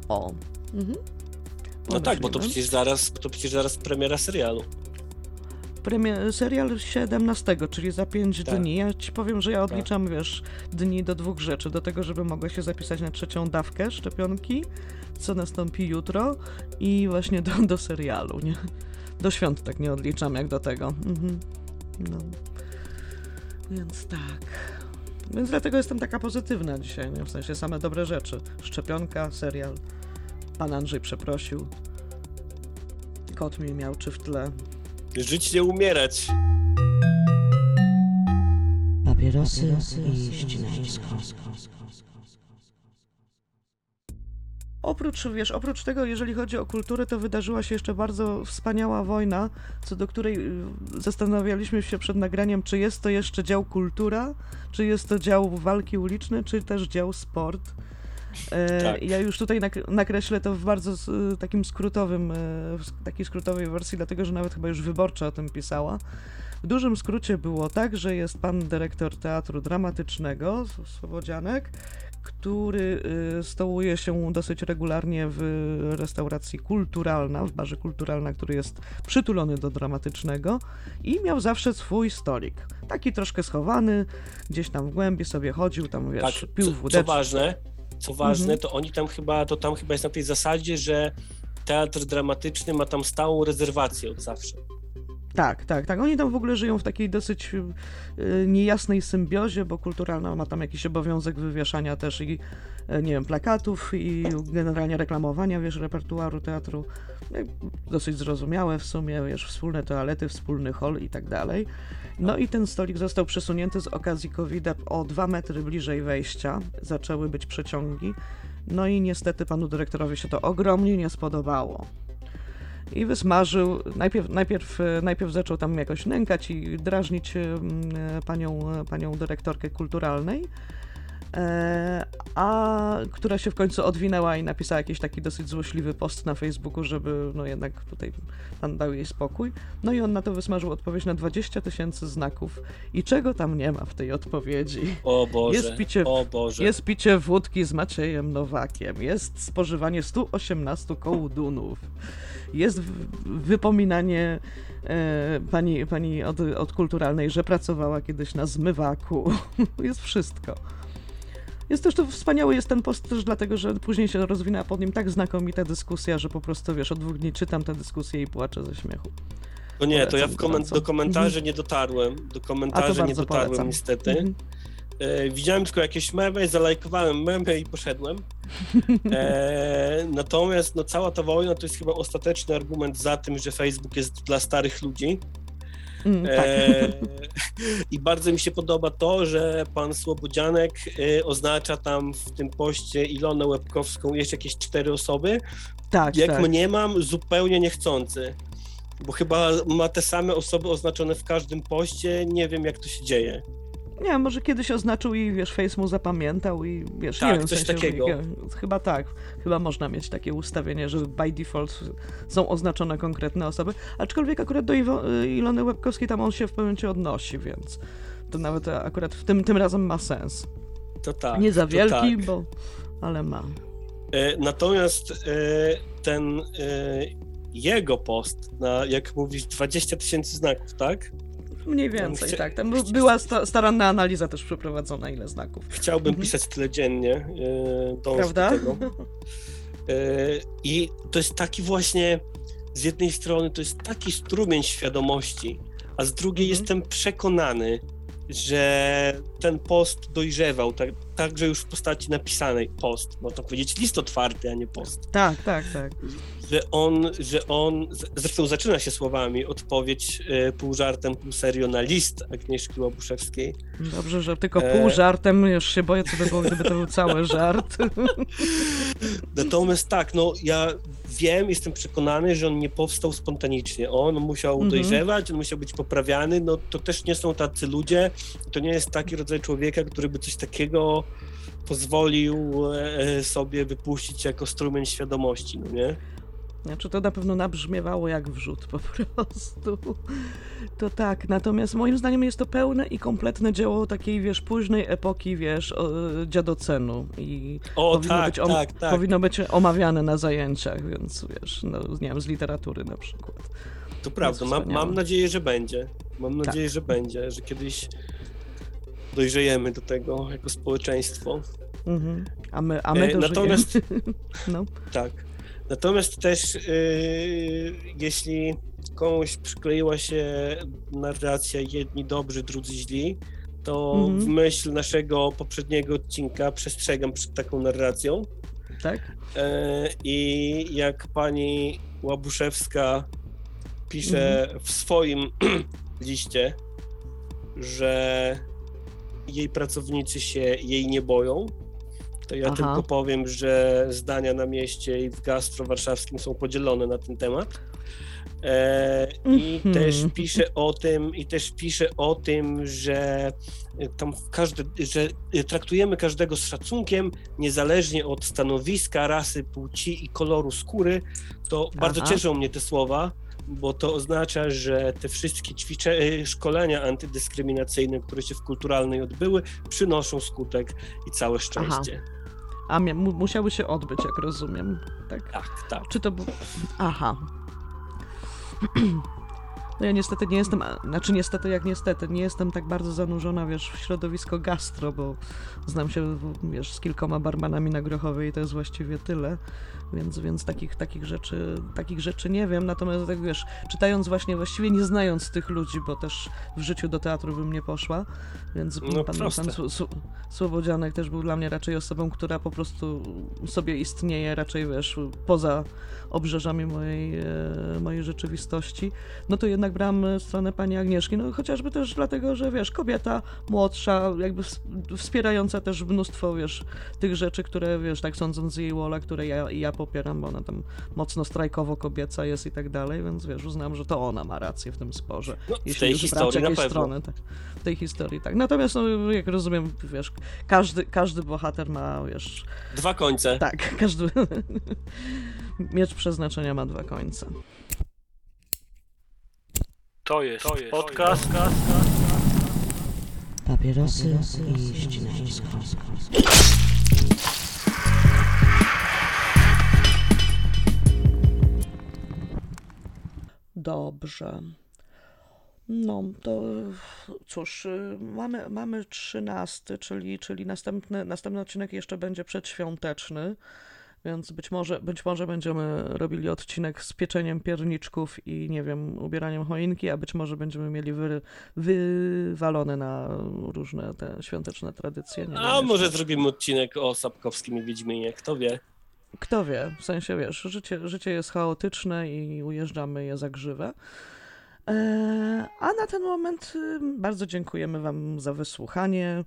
O. Mhm. No tak, bo to przecież zaraz, to przecież zaraz premiera serialu. Premier, serial 17, czyli za 5 Tak. dni. Ja ci powiem, że ja odliczam, wiesz, dni do dwóch rzeczy. Do tego, żeby mogła się zapisać na trzecią dawkę szczepionki, co nastąpi jutro, i właśnie do, do serialu, nie? Do świąt tak nie odliczam jak do tego. Mhm. No. Więc tak. Więc dlatego jestem taka pozytywna dzisiaj, nie? W sensie same dobre rzeczy. Szczepionka, serial. Pan Andrzej przeprosił. Kot mi miał czy w tle. Żyć nie umierać. Papierosy i ścinańsko. Oprócz, wiesz, oprócz tego, jeżeli chodzi o kulturę, to wydarzyła się jeszcze bardzo wspaniała wojna, co do której y, zastanawialiśmy się przed nagraniem, czy jest to jeszcze dział kultura, czy jest to dział walki uliczne, czy też dział sport. E, Tak. Ja już tutaj nak- nakreślę to w bardzo takim skrótowym, e, w takiej skrótowej wersji, dlatego że nawet chyba już wyborcza o tym pisała. W dużym skrócie było tak, że jest pan dyrektor teatru dramatycznego, Słowodzianek, który y, stołuje się dosyć regularnie w restauracji kulturalna, w barze kulturalna, który jest przytulony do dramatycznego i miał zawsze swój stolik. Taki troszkę schowany, gdzieś tam w głębi sobie chodził, tam wiesz, Tak, pił co, co wódeczkę. ważne, co ważne, Mhm. to oni tam chyba, to tam chyba jest na tej zasadzie, że teatr dramatyczny ma tam stałą rezerwację od zawsze. Tak, tak, tak. Oni tam w ogóle żyją w takiej dosyć y, niejasnej symbiozie, bo kulturalna ma tam jakiś obowiązek wywieszania też i, nie wiem, plakatów i generalnie reklamowania, wiesz, repertuaru teatru. No Dosyć zrozumiałe w sumie, wiesz, wspólne toalety, wspólny hol i tak dalej. No i ten stolik został przesunięty z okazji covid o dwa metry bliżej wejścia. Zaczęły być przeciągi. No i niestety panu dyrektorowi się to ogromnie nie spodobało i wysmażył. Najpierw, najpierw, e, najpierw zaczął tam jakoś nękać i drażnić em, e, panią, e, panią dyrektorkę kulturalnej, e, a która się w końcu odwinęła i napisała jakiś taki dosyć złośliwy post na Facebooku, żeby no jednak tutaj pan dał jej spokój. No i on na to wysmażył odpowiedź na 20 tysięcy znaków. I czego tam nie ma w tej odpowiedzi? O Boże, Jest picie- o Boże. Jest picie wódki z Maciejem Nowakiem, jest spożywanie 118 kołdunów, jest wypominanie e, pani, pani od, od kulturalnej, że pracowała kiedyś na zmywaku. jest wszystko. Jest też to wspaniały jest ten post też dlatego, że później się rozwinęła pod nim tak znakomita dyskusja, że po prostu wiesz, od dwóch dni czytam tę dyskusję i płaczę ze śmiechu. No nie, to ja w Polecam koment- do komentarzy Mhm. nie dotarłem. Do komentarzy nie dotarłem polecam. niestety. Mhm. E, widziałem tylko jakieś memy, zalajkowałem memy i poszedłem. E, natomiast no, cała ta wojna to jest chyba ostateczny argument za tym, że Facebook jest dla starych ludzi. Mm, tak. E, I bardzo mi się podoba to, że pan Słobodzianek e, oznacza tam w tym poście Ilonę Łebkowską jeszcze jakieś cztery osoby. tak, Jak tak. mnie mam, zupełnie niechcący. Bo chyba ma te same osoby oznaczone w każdym poście. Nie wiem, jak to się dzieje. Nie, może kiedyś oznaczył i wiesz, Face mu zapamiętał i wiesz, Tak, nie wiem, w coś sensie, takiego. Chyba tak, chyba można mieć takie ustawienie, że by default są oznaczone konkretne osoby, aczkolwiek akurat do Iwo- Ilony Łebkowskiej tam on się w pewnym odnosi, więc to nawet akurat w tym, tym razem ma sens. To tak. nie za wielki, tak. bo... ale ma. E, Natomiast e, ten e, jego post na, jak mówisz, 20 tysięcy znaków, tak? Mniej Tam więcej, chcia- tak. Tam była sta staranna analiza też przeprowadzona, ile znaków. Chciałbym Mhm. pisać tyle dziennie. dążę Prawda? Do tego. E, I to jest taki właśnie, z jednej strony to jest taki strumień świadomości, a z drugiej Mhm. jestem przekonany, że ten post dojrzewał, tak, także już w postaci napisanej post, można powiedzieć list otwarty, a nie post. Tak, tak, tak. Że on, że on, zresztą zaczyna się słowami odpowiedź e, pół żartem, pół serio na list Agnieszki Łabuszewskiej. Dobrze, że tylko E. pół żartem, już się boję, co by było, gdyby to był cały żart. Natomiast tak, no ja wiem, jestem przekonany, że on nie powstał spontanicznie. On musiał Mhm. dojrzewać, on musiał być poprawiany. No to też nie są tacy ludzie, to nie jest taki rodzaj człowieka, który by coś takiego pozwolił e, sobie wypuścić jako strumień świadomości, no nie? Znaczy to na pewno nabrzmiewało jak wrzód po prostu. To tak, natomiast moim zdaniem jest to pełne i kompletne dzieło takiej, wiesz, późnej epoki, wiesz, o, dziadocenu i O powinno, tak, być om- tak, tak. powinno być omawiane na zajęciach, więc wiesz, no, nie wiem, z literatury na przykład. To prawda, mam, mam nadzieję, że będzie. Mam Tak. nadzieję, że będzie, że kiedyś dojrzejemy do tego jako społeczeństwo. Mhm. A my, a my E, dożyjemy. natomiast- no. Tak. Natomiast też yy, jeśli komuś przykleiła się narracja jedni dobrzy, drudzy źli, to Mhm. w myśl naszego poprzedniego odcinka przestrzegam przed taką narracją. Tak? E, I jak pani Łabuszewska pisze w swoim liście, że jej pracownicy się jej nie boją, to ja Aha. tylko powiem, że zdania na mieście i w gastro warszawskim są podzielone na ten temat. E, I Mhm. też pisze o tym, i też pisze o tym, że tam każdy, że traktujemy każdego z szacunkiem, niezależnie od stanowiska, rasy, płci i koloru skóry. To bardzo Aha. cieszą mnie te słowa, bo to oznacza, że te wszystkie ćwicze, e, szkolenia antydyskryminacyjne, które się w kulturalnej odbyły, przynoszą skutek i całe szczęście. A mia- mu- musiały się odbyć, jak rozumiem. Tak? Tak, tak. Czy to. Aha. No ja niestety nie jestem, a- znaczy niestety jak niestety, nie jestem tak bardzo zanurzona, wiesz, w środowisko gastro, bo znam się, wiesz, z kilkoma barmanami na Grochowej i to jest właściwie tyle, więc, więc takich, takich, rzeczy, takich rzeczy nie wiem, natomiast tak wiesz, czytając właśnie, właściwie nie znając tych ludzi, bo też w życiu do teatru bym nie poszła, więc No, pan, proste. pan Słowodzianek też był dla mnie raczej osobą, która po prostu sobie istnieje, raczej wiesz, poza obrzeżami mojej, e, mojej rzeczywistości, no to jednak brałam e, stronę pani Agnieszki, no chociażby też dlatego, że wiesz, kobieta młodsza, jakby ws- wspierająca też mnóstwo, wiesz, tych rzeczy, które, wiesz, tak sądząc z jej wola, które ja, ja popieram, bo ona tam mocno strajkowo kobieca jest i tak dalej, więc wiesz, uznałam, że to ona ma rację w tym sporze. No, w Jeśli tej już brać historii na strony, tak. W tej historii, tak. Natomiast, no, jak rozumiem, wiesz, każdy, każdy bohater ma, wiesz, Dwa końce. tak, każdy. Miecz przeznaczenia ma dwa końce. To jest, to jest podcast. Papierosy i ścinańsko. Dobrze. No, to cóż, y, mamy, mamy 13, czyli, czyli następny, następny odcinek jeszcze będzie przedświąteczny, więc być może, być może będziemy robili odcinek z pieczeniem pierniczków i nie wiem, ubieraniem choinki, a być może będziemy mieli wy, wywalone na różne te świąteczne tradycje. Nie A wiem może jeszcze. zrobimy odcinek o Sapkowskim i Wiedźminie, kto wie. Kto wie, w sensie wiesz, życie, życie jest chaotyczne i ujeżdżamy je za grzywę. E, A na ten moment y, bardzo dziękujemy Wam za wysłuchanie.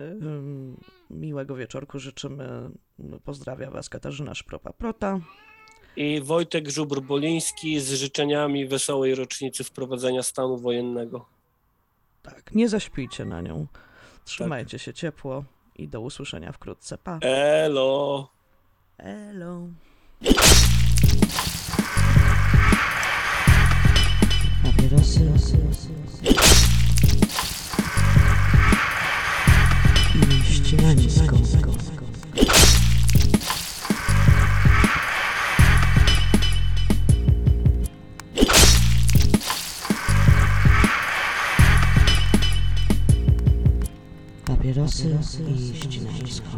Y, ym, Miłego wieczorku życzymy. Pozdrawia Was Katarzyna Szpropa-Prota. I Wojtek Żubr-Boliński z życzeniami wesołej rocznicy wprowadzenia stanu wojennego. Tak, nie zaśpijcie na nią. Trzymajcie się ciepło i do usłyszenia wkrótce. Pa. Elo! Hello. Papierosy i ścinańsko. Papierosy i ścinańsko.